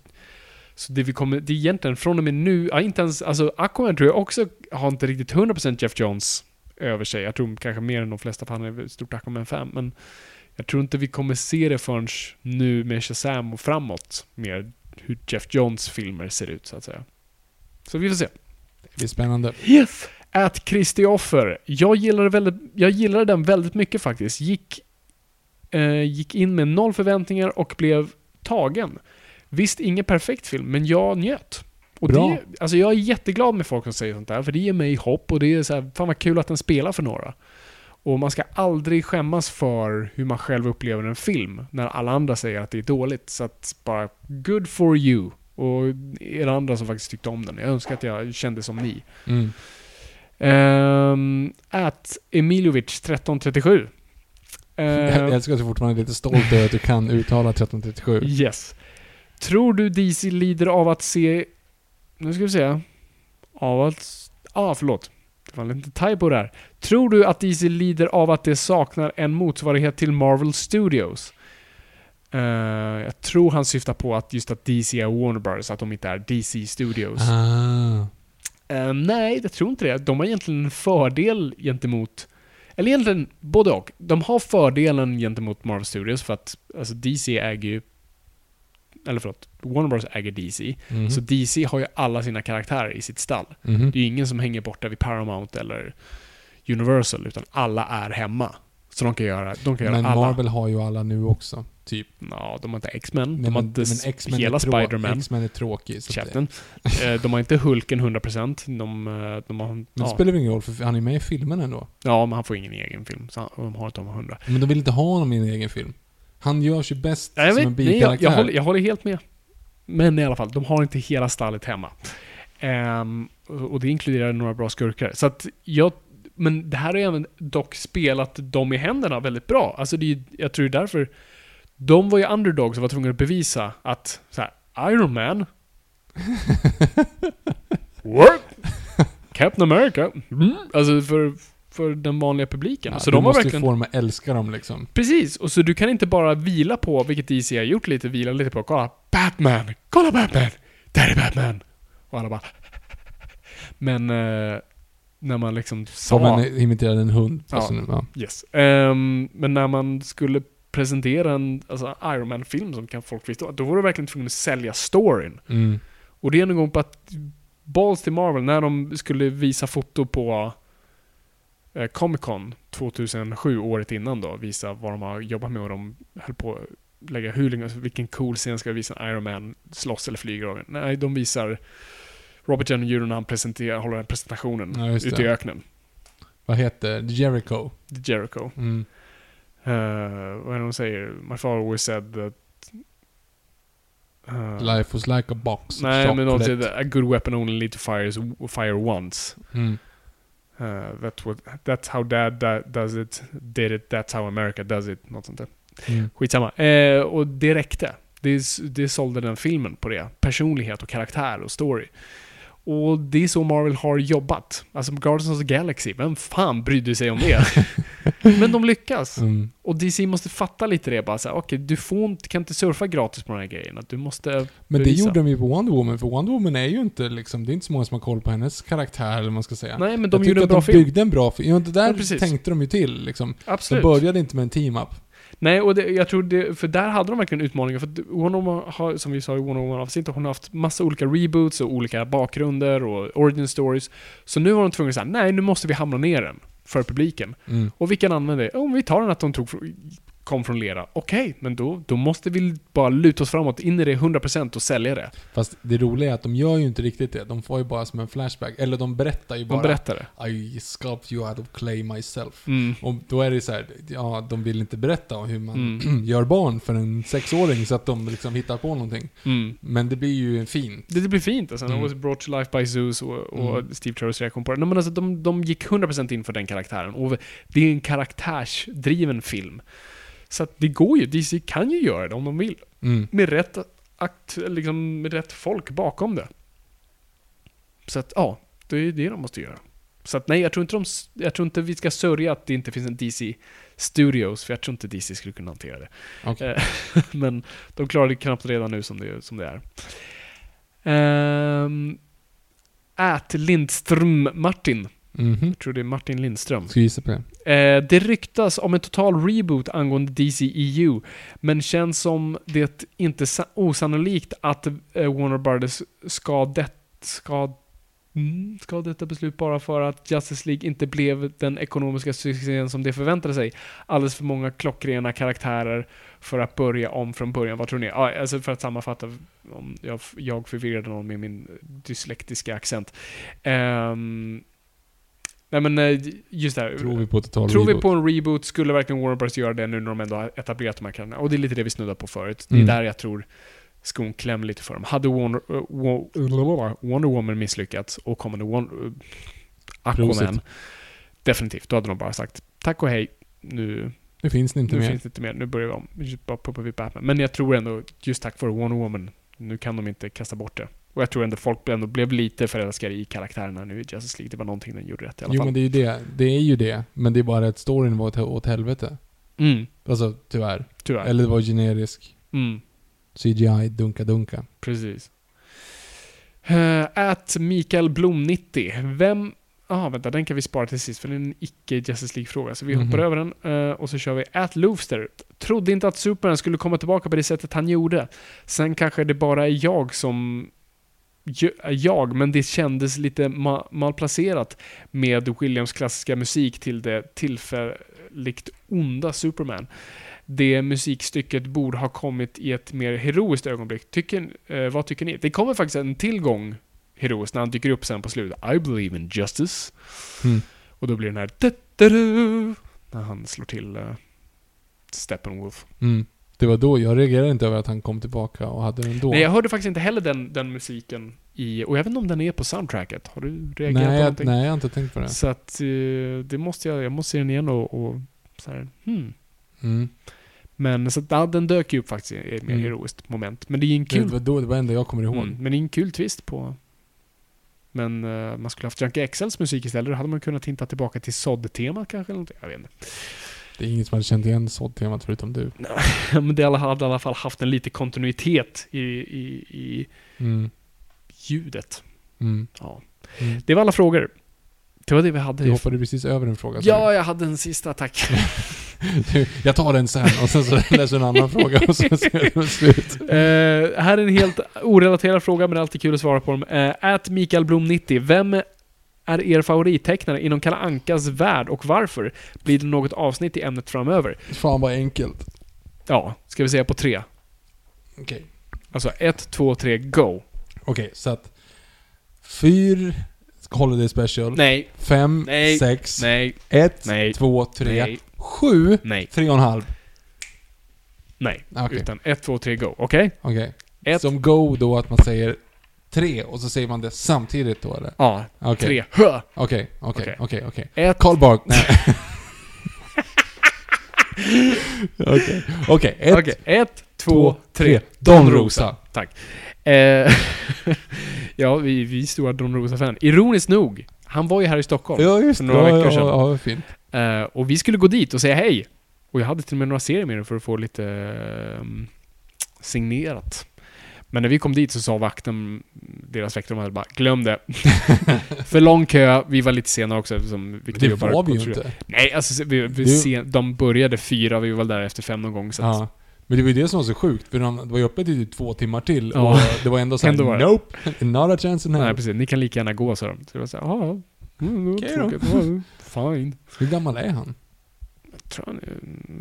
så det vi kommer... Det är egentligen från och med nu... Ja, inte ens... Alltså Aquaman tror jag också har inte riktigt 100% Jeff Jones över sig. Jag tror kanske mer än de flesta, för han är ett stort Aquaman-fan. Men jag tror inte vi kommer se det förrän nu med Shazam och framåt. Mer hur Jeff Jones filmer ser ut, så att säga. Så vi får se. Det blir spännande. Yes! At Kristoffer. Jag gillade, väldigt, jag gillade den väldigt mycket faktiskt. Gick, eh, gick in med noll förväntningar och blev tagen. Visst, ingen perfekt film, men jag njöt. Och Bra. Det, alltså jag är jätteglad med folk som säger sånt där, för det ger mig hopp och det är så här, fan vad kul att den spelar för några. Och man ska aldrig skämmas för hur man själv upplever en film, när alla andra säger att det är dåligt. Så att bara, good for you. Och er andra som faktiskt tyckte om den. Jag önskar att jag kände som ni. Mm. Um, at Emiljovic 1337. Jag Uh, älskar att du fortfarande är lite stolt över att du kan uttala 1337. yes. Tror du DC lider av att se... Nu ska vi se. Av att... Ah, förlåt. Det var en liten typo där. Tror du att DC lider av att det saknar en motsvarighet till Marvel Studios? Eh, jag tror han syftar på att just att DC är Warner Bros. Att de inte är DC Studios. Ah. Eh, nej, jag tror inte det. De har egentligen en fördel gentemot... Eller egentligen både och. De har fördelen gentemot Marvel Studios för att alltså DC äger ju... Eller förlåt, Warner Bros äger DC. Mhm. Så DC har ju alla sina karaktärer i sitt stall. Mhm. Det är ju ingen som hänger borta vid Paramount eller Universal, utan alla är hemma. Så de kan göra, de kan göra Men alla. Marvel har ju alla nu också. Typ. Ja, de har inte X-Men, de har men, inte men hela Spider-Man. X-Men är tråkig. så det-. Eh, de har inte Hulken 100%. De, eh, de har... Men det ja. spelar väl ingen roll för han är med i filmen ändå. Ja, men han får ingen egen film. Så han, de har inte de 100. Men de vill inte ha honom i en egen film. Han görs ju bäst Ja, jag, som en vet, jag, bikaraktär. jag, håller, jag håller helt med. Men i alla fall, de har inte hela stallet hemma. Ehm, och det inkluderar några bra skurkar. Så att jag... Men det här har ju även dock spelat dem i händerna väldigt bra. Alltså det jag tror det är därför... De var ju underdogs och var tvungna att bevisa att så här, Iron Man... What? Captain America? Mm. Alltså för, för den vanliga publiken. Ja, så du de har måste verkligen... ju få dem att älska dem liksom. Precis, och så du kan inte bara vila på, vilket DC har gjort lite, vila lite på, kolla Batman! Kolla Batman! Där är Batman! Och alla bara... Men eh, när man liksom Som sa... en imiterade en hund. Ja. Alltså, ja. Yes. Ehm, men när man skulle presentera en alltså, Iron Man-film som kan folk förstå, då var du verkligen tvungen att sälja storyn. Mm. Och det är en gång på att Balls till Marvel, när de skulle visa foto på eh, Comic Con 2007, året innan då, visa vad de har jobbat med och de höll på att lägga hur länge, alltså, vilken cool scen ska vi visa Iron Man slåss eller flyger Nej, de visar Robert Downey Jr. när han presenterar, håller den presentationen Ja, ute i öknen. Vad heter det? Jericho. The Jericho. Mm. Uh, vad är det de säger? My father always said that... eh, Life was like a box Nej, men de säger a good weapon only need to fire, fire once. Mm. Uh, that's, what, that's how dad da- does it, did it, that's how America does it. Något sånt där. Mm. Skitsamma. Eh, och det räckte. Det, det sålde den filmen på det. Personlighet och karaktär och story. Och det är så Marvel har jobbat. Alltså Guardians of the Galaxy, vem fan brydde sig om det? Men de lyckas. Mm. Och DC måste fatta lite det bara så här, okej, du får kan inte surfa gratis på den här grejen. Att du måste Men det bevisa. gjorde de ju på Wonder Woman, för Wonder Woman är ju inte liksom, det är inte så många som har koll på hennes karaktär, eller vad man ska säga. Nej, men de jag gjorde tyckte en att bra de film. byggde en bra film. Ja, det där Ja, tänkte de ju till liksom. De Absolut. började inte med en team-up. Nej, och det, jag tror det, för där hade de verkligen utmaningar. För att Wonder Woman har, som vi sa i Wonder Woman avsnittet, hon har haft massa olika reboots och olika bakgrunder och origin stories. Så nu var de tvungna att säga, nej, nu måste vi hamna ner den för publiken. Mm. Och vilken använder det? Oh, vi tar den att de tog kom från lera. Okej, men då, då måste vi bara luta oss framåt, in i det 100% och sälja det. Fast det roliga är att de gör ju inte riktigt det. De får ju bara som en flashback. Eller de berättar ju bara. De berättar det. I sculpt you out of clay myself. Mm. Och då är det så här, ja, de vill inte berätta om hur man Mm. gör barn för en sexåring så att de liksom hittar på någonting. Mm. Men det blir ju fint. Det, det blir fint alltså. Mm. Was brought to life by Zeus och, och Mm. Steve Trevor's reaktion på det. Nej, men alltså, de, de gick 100% in för den karaktären. Och det är en karaktärsdriven film. Så att det går ju. DC kan ju göra det om de vill. Mm. Med rätt akt, liksom med rätt folk bakom det. Så att, ja. Det är det de måste göra. Så att nej, jag tror inte, de, jag tror inte vi ska sörja att det inte finns en DC Studios, för jag tror inte DC skulle kunna hantera det. Okej. Eh, Men de klarar det knappt redan nu som det, som det är. Um, Ät Lindström Martin. Mhm. Jag tror det är Martin Lindström. Ska gissa på det? Eh, det ryktas om en total reboot angående DCEU, men känns som det inte sa- osannolikt att eh, Warner Brothers ska, det, ska, mm, ska detta beslut bara för att Justice League inte blev den ekonomiska succén som de förväntade sig. Alldeles för många klockrena karaktärer för att börja om från början. Vad tror ni? Ja, alltså för att sammanfatta, om jag, jag förvirrade någon med min dyslektiska accent. Ehm, nej men eh, just det här. Tror vi på total Tror vi på en reboot, skulle verkligen Warner Bros göra det nu när de ändå har etablerat de här karaktärerna? Och det är lite det vi snuddar på förut. Det är Mm. där jag tror skon klämmer lite för dem. Hade Warner, eh, Wo- Wonder Woman misslyckats och kommande Wonder, Aquaman, Prosit. definitivt, då hade de bara sagt tack och hej, nu, Det finns det inte nu mer. finns det inte mer, nu börjar vi om. Bara pumpar vi Batman. Men jag tror ändå, just tack vare Wonder Woman, nu kan de inte kasta bort det. Och jag tror ändå folk ändå blev lite förälskade i karaktärerna nu i Justice League. Det var någonting den gjorde rätt i alla Jo fall. men det är ju det. Det är ju det. Men det är bara att storyn var åt, åt helvete. Mm, Alltså tyvärr. tyvärr. Eller det var generisk. Mm. CGI, dunka dunka. Precis. Att Mikael Blom 90. Vem... Ja, vänta, den kan vi spara till sist för det är en icke Justice League-fråga. Så vi Mhm. hoppar över den eh, och så kör vi At Loofster. Trodde inte att Superman skulle komma tillbaka på det sättet han gjorde. Sen kanske det bara är jag som... Jag, men det kändes lite ma- malplacerat med Williams klassiska musik till det tillfälligt onda Superman det musikstycket borde ha kommit i ett mer heroiskt ögonblick. Tycker, eh, vad tycker ni? Det kommer faktiskt en tillgång heroiskt när han dyker upp sen på slutet. I believe in justice. Mm. Och då blir den här när han slår till uh, Steppenwolf. Mm. Det var då, jag reagerade inte över att han kom tillbaka och hade den då. Nej, jag hörde faktiskt inte heller den, den musiken i... Och jag vet inte om den är på soundtracket. Har du reagerat nej, på någonting? nej, jag har inte tänkt på det. Så att eh, det måste jag... Jag måste se den igen och, och så här, hmm. Mm. Men så att, ja, den dök ju upp faktiskt i ett mer Mm. heroiskt moment. Men det är en Det kul var då, det var enda jag kommer ihåg. Mm, men det är en kul twist på... Men eh, man skulle haft Junkie XLs musik istället. Då hade man kunnat hinta tillbaka till Sod-temat kanske. Eller någonting. jag vet inte. Det är ingen som hade känt igen sådd-temat förutom du. Men det hade i alla fall haft en lite kontinuitet i, i, i Mm. ljudet. Mm. Ja. Mm. Det var alla frågor. Det var det vi hade. Du hoppade precis över en fråga. sa Ja, jag hade en sista, tack. Jag tar den sen och sen så läser en annan fråga och så ser det slut. Eh, här är en helt orelaterad fråga, men det är alltid kul att svara på dem. Uh, Mikael Blom 90. Vem är er favorittecknare inom Kalle Ankas värld och varför? Blir det något avsnitt i ämnet framöver? Fan vad enkelt. Ja, ska vi säga på tre? Okej. Alltså ett, två, tre, go. Okej, så att... Fyr... Holiday Special. Nej, Fem, Nej. sex, nej, ett, Nej. två, tre, Nej. sju, nej, tre och en halv. nej. Okej. Utan ett, två, tre, go. Okej? Okej. Ett. Som go då att man säger tre och så säger man det samtidigt då eller? Ja, Okej. tre. Hö! Okej, okej, Okej. okej. Ett, Carl Bark. Nej. Okej. Okej, ett, Okej, ett, två, två, tre. tre. Don Rosa. Tack. Eh, ja, vi, vi är stora Don Rosa-fan. Ironiskt nog, han var ju här i Stockholm Ja, just för några Ja, veckor sedan. ja, ja, fint. Eh, och vi skulle gå dit och säga hej. Och jag hade till och med några serier med den för att få lite ehm, signerat. Men när vi kom dit så sa vakten, deras väktare, de hade bara glöm det. för lång kö, vi var lite sena också eftersom Det var vi ju inte. Nej, alltså vi, vi Du- sen, de började fyra, vi var där efter fem någon gång. Så att, Ja. Men det var ju det som var så sjukt, för de var ju öppet i typ två timmar till Ja. och det var ändå såhär Ändå var. Nope! Not a chance in hell. Nej, precis. Ni kan lika gärna gå, sa de. Så det var såhär, ja. Mm, då. tråkigt. Fine. Hur gammal är han? tror han är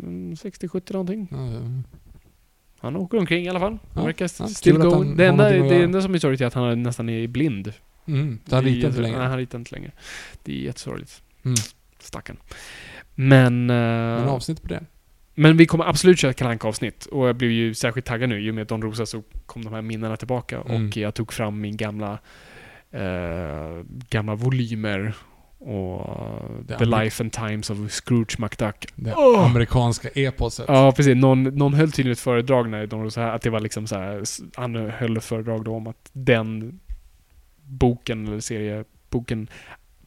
mm, 60-70 någonting. Ja, ja. Han åker omkring i alla fall. Han Ja, verkar ja, still going. Det enda, det enda som är sorgligt är att han nästan är blind. Mm, så han ritar inte längre. Nej, han ritar inte längre. Det är jättesorgligt. Mm. Stackarn. Men... eh, Men avsnitt på det. Men vi kommer absolut köra ett Kalle avsnitt och jag blev ju särskilt taggad nu i och med Don Rosa så kom de här minnena tillbaka Mm. och jag tog fram min gamla eh, gamla volymer och Det The Life and Times of Scrooge McDuck. Det Åh! amerikanska eposet. Ja, precis. Någon, någon höll tydligen ett föredrag när Don Rosa, att det var liksom så här, han höll ett föredrag då om att den boken, eller serieboken,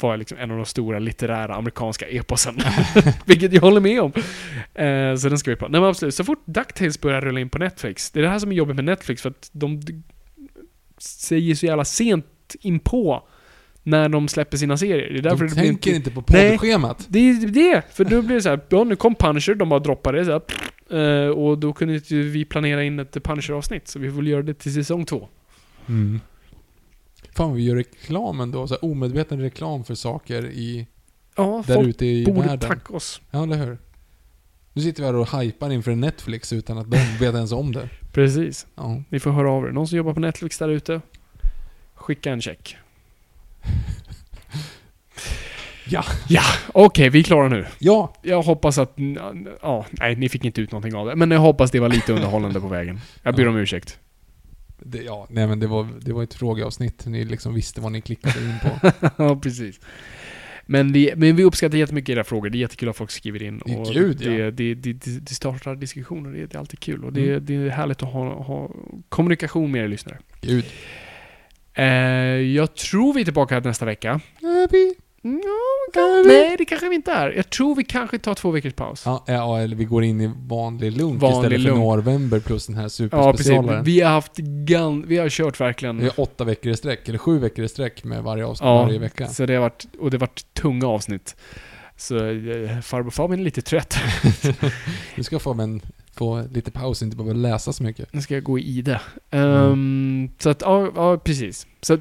var liksom en av de stora litterära amerikanska eposen. Vilket jag håller med om. Eh, så den ska vi prata Nej men absolut, så fort DuckTales börjar rulla in på Netflix, det är det här som är jobbigt med Netflix, för att de säger så jävla sent inpå när de släpper sina serier. Det är därför De det blir tänker inte... inte på Nej. poddschemat. Det är det! För då blir det så här, ja nu kom Punisher, de bara droppade det så här, eh, Och då kunde inte vi planera in ett Punisher-avsnitt, så vi får göra det till säsong två. Mm. Fan, vi gör reklam ändå. Så här, omedveten reklam för saker i, Ja, där folk ute i borde världen. tacka oss. Ja, eller hur? Nu sitter vi här och hypar inför Netflix utan att de vet ens om det. Precis. Ja. Ni får höra av er. Någon som jobbar på Netflix där ute? Skicka en check. Ja. Ja, okej, vi är klara nu. Ja! Jag hoppas att... Ja, nej, ni fick inte ut någonting av det. Men jag hoppas det var lite underhållande på vägen. Jag ber Ja. om ursäkt. Det, ja, nej men det var, det var ett frågeavsnitt. Ni liksom visste vad ni klickade in på. ja, precis. Men, det, men vi uppskattar jättemycket era frågor. Det är jättekul att folk skriver in. Ja, Och gud, ja. det, det, det, det, det startar diskussioner. Det, det är alltid kul. Och det, Mm. det är härligt att ha, ha kommunikation med er lyssnare. Gud. Eh, jag tror vi är tillbaka nästa vecka. Är vi? Ja, kan, nej, det kanske vi inte är. Jag tror vi kanske tar två veckors paus. Ja, ja, eller vi går in i vanlig lunk Vanlig istället för lunk. november plus den här Ja, precis. superspecialaren. Vi har haft gan, Vi har kört verkligen... Det är åtta veckor i sträck, eller sju veckor i sträck med varje avsnitt Ja, varje vecka. Så det har varit, och det har varit tunga avsnitt. Så eh, farbror Fabian är lite trött. Du ska få, men, få lite paus, inte behöva läsa så mycket. Nu ska jag gå i det. Ehm, Så att, ja, ja precis. Så att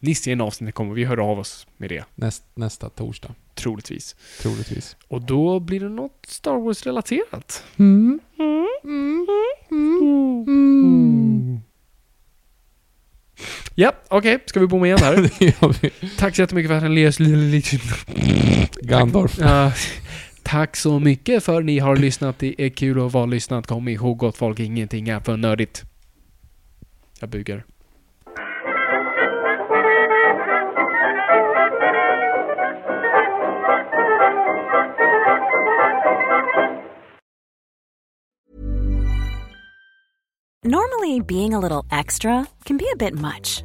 Nisse en avsnitt kommer, vi hör av oss med det. Näst, nästa torsdag, Troligtvis. troligtvis. Och då blir det något Star Wars-relaterat. Mm. Ja, okej. Ska vi bomma igen här? Tack så jättemycket för att ni lyssnade. Gandalf. Tack så mycket för att ni har lyssnat. Det är kul att vara lyssnat. Kom ihåg gott folk, ingenting är för nördigt. Jag bugar. Normally, being a little extra can be a bit much,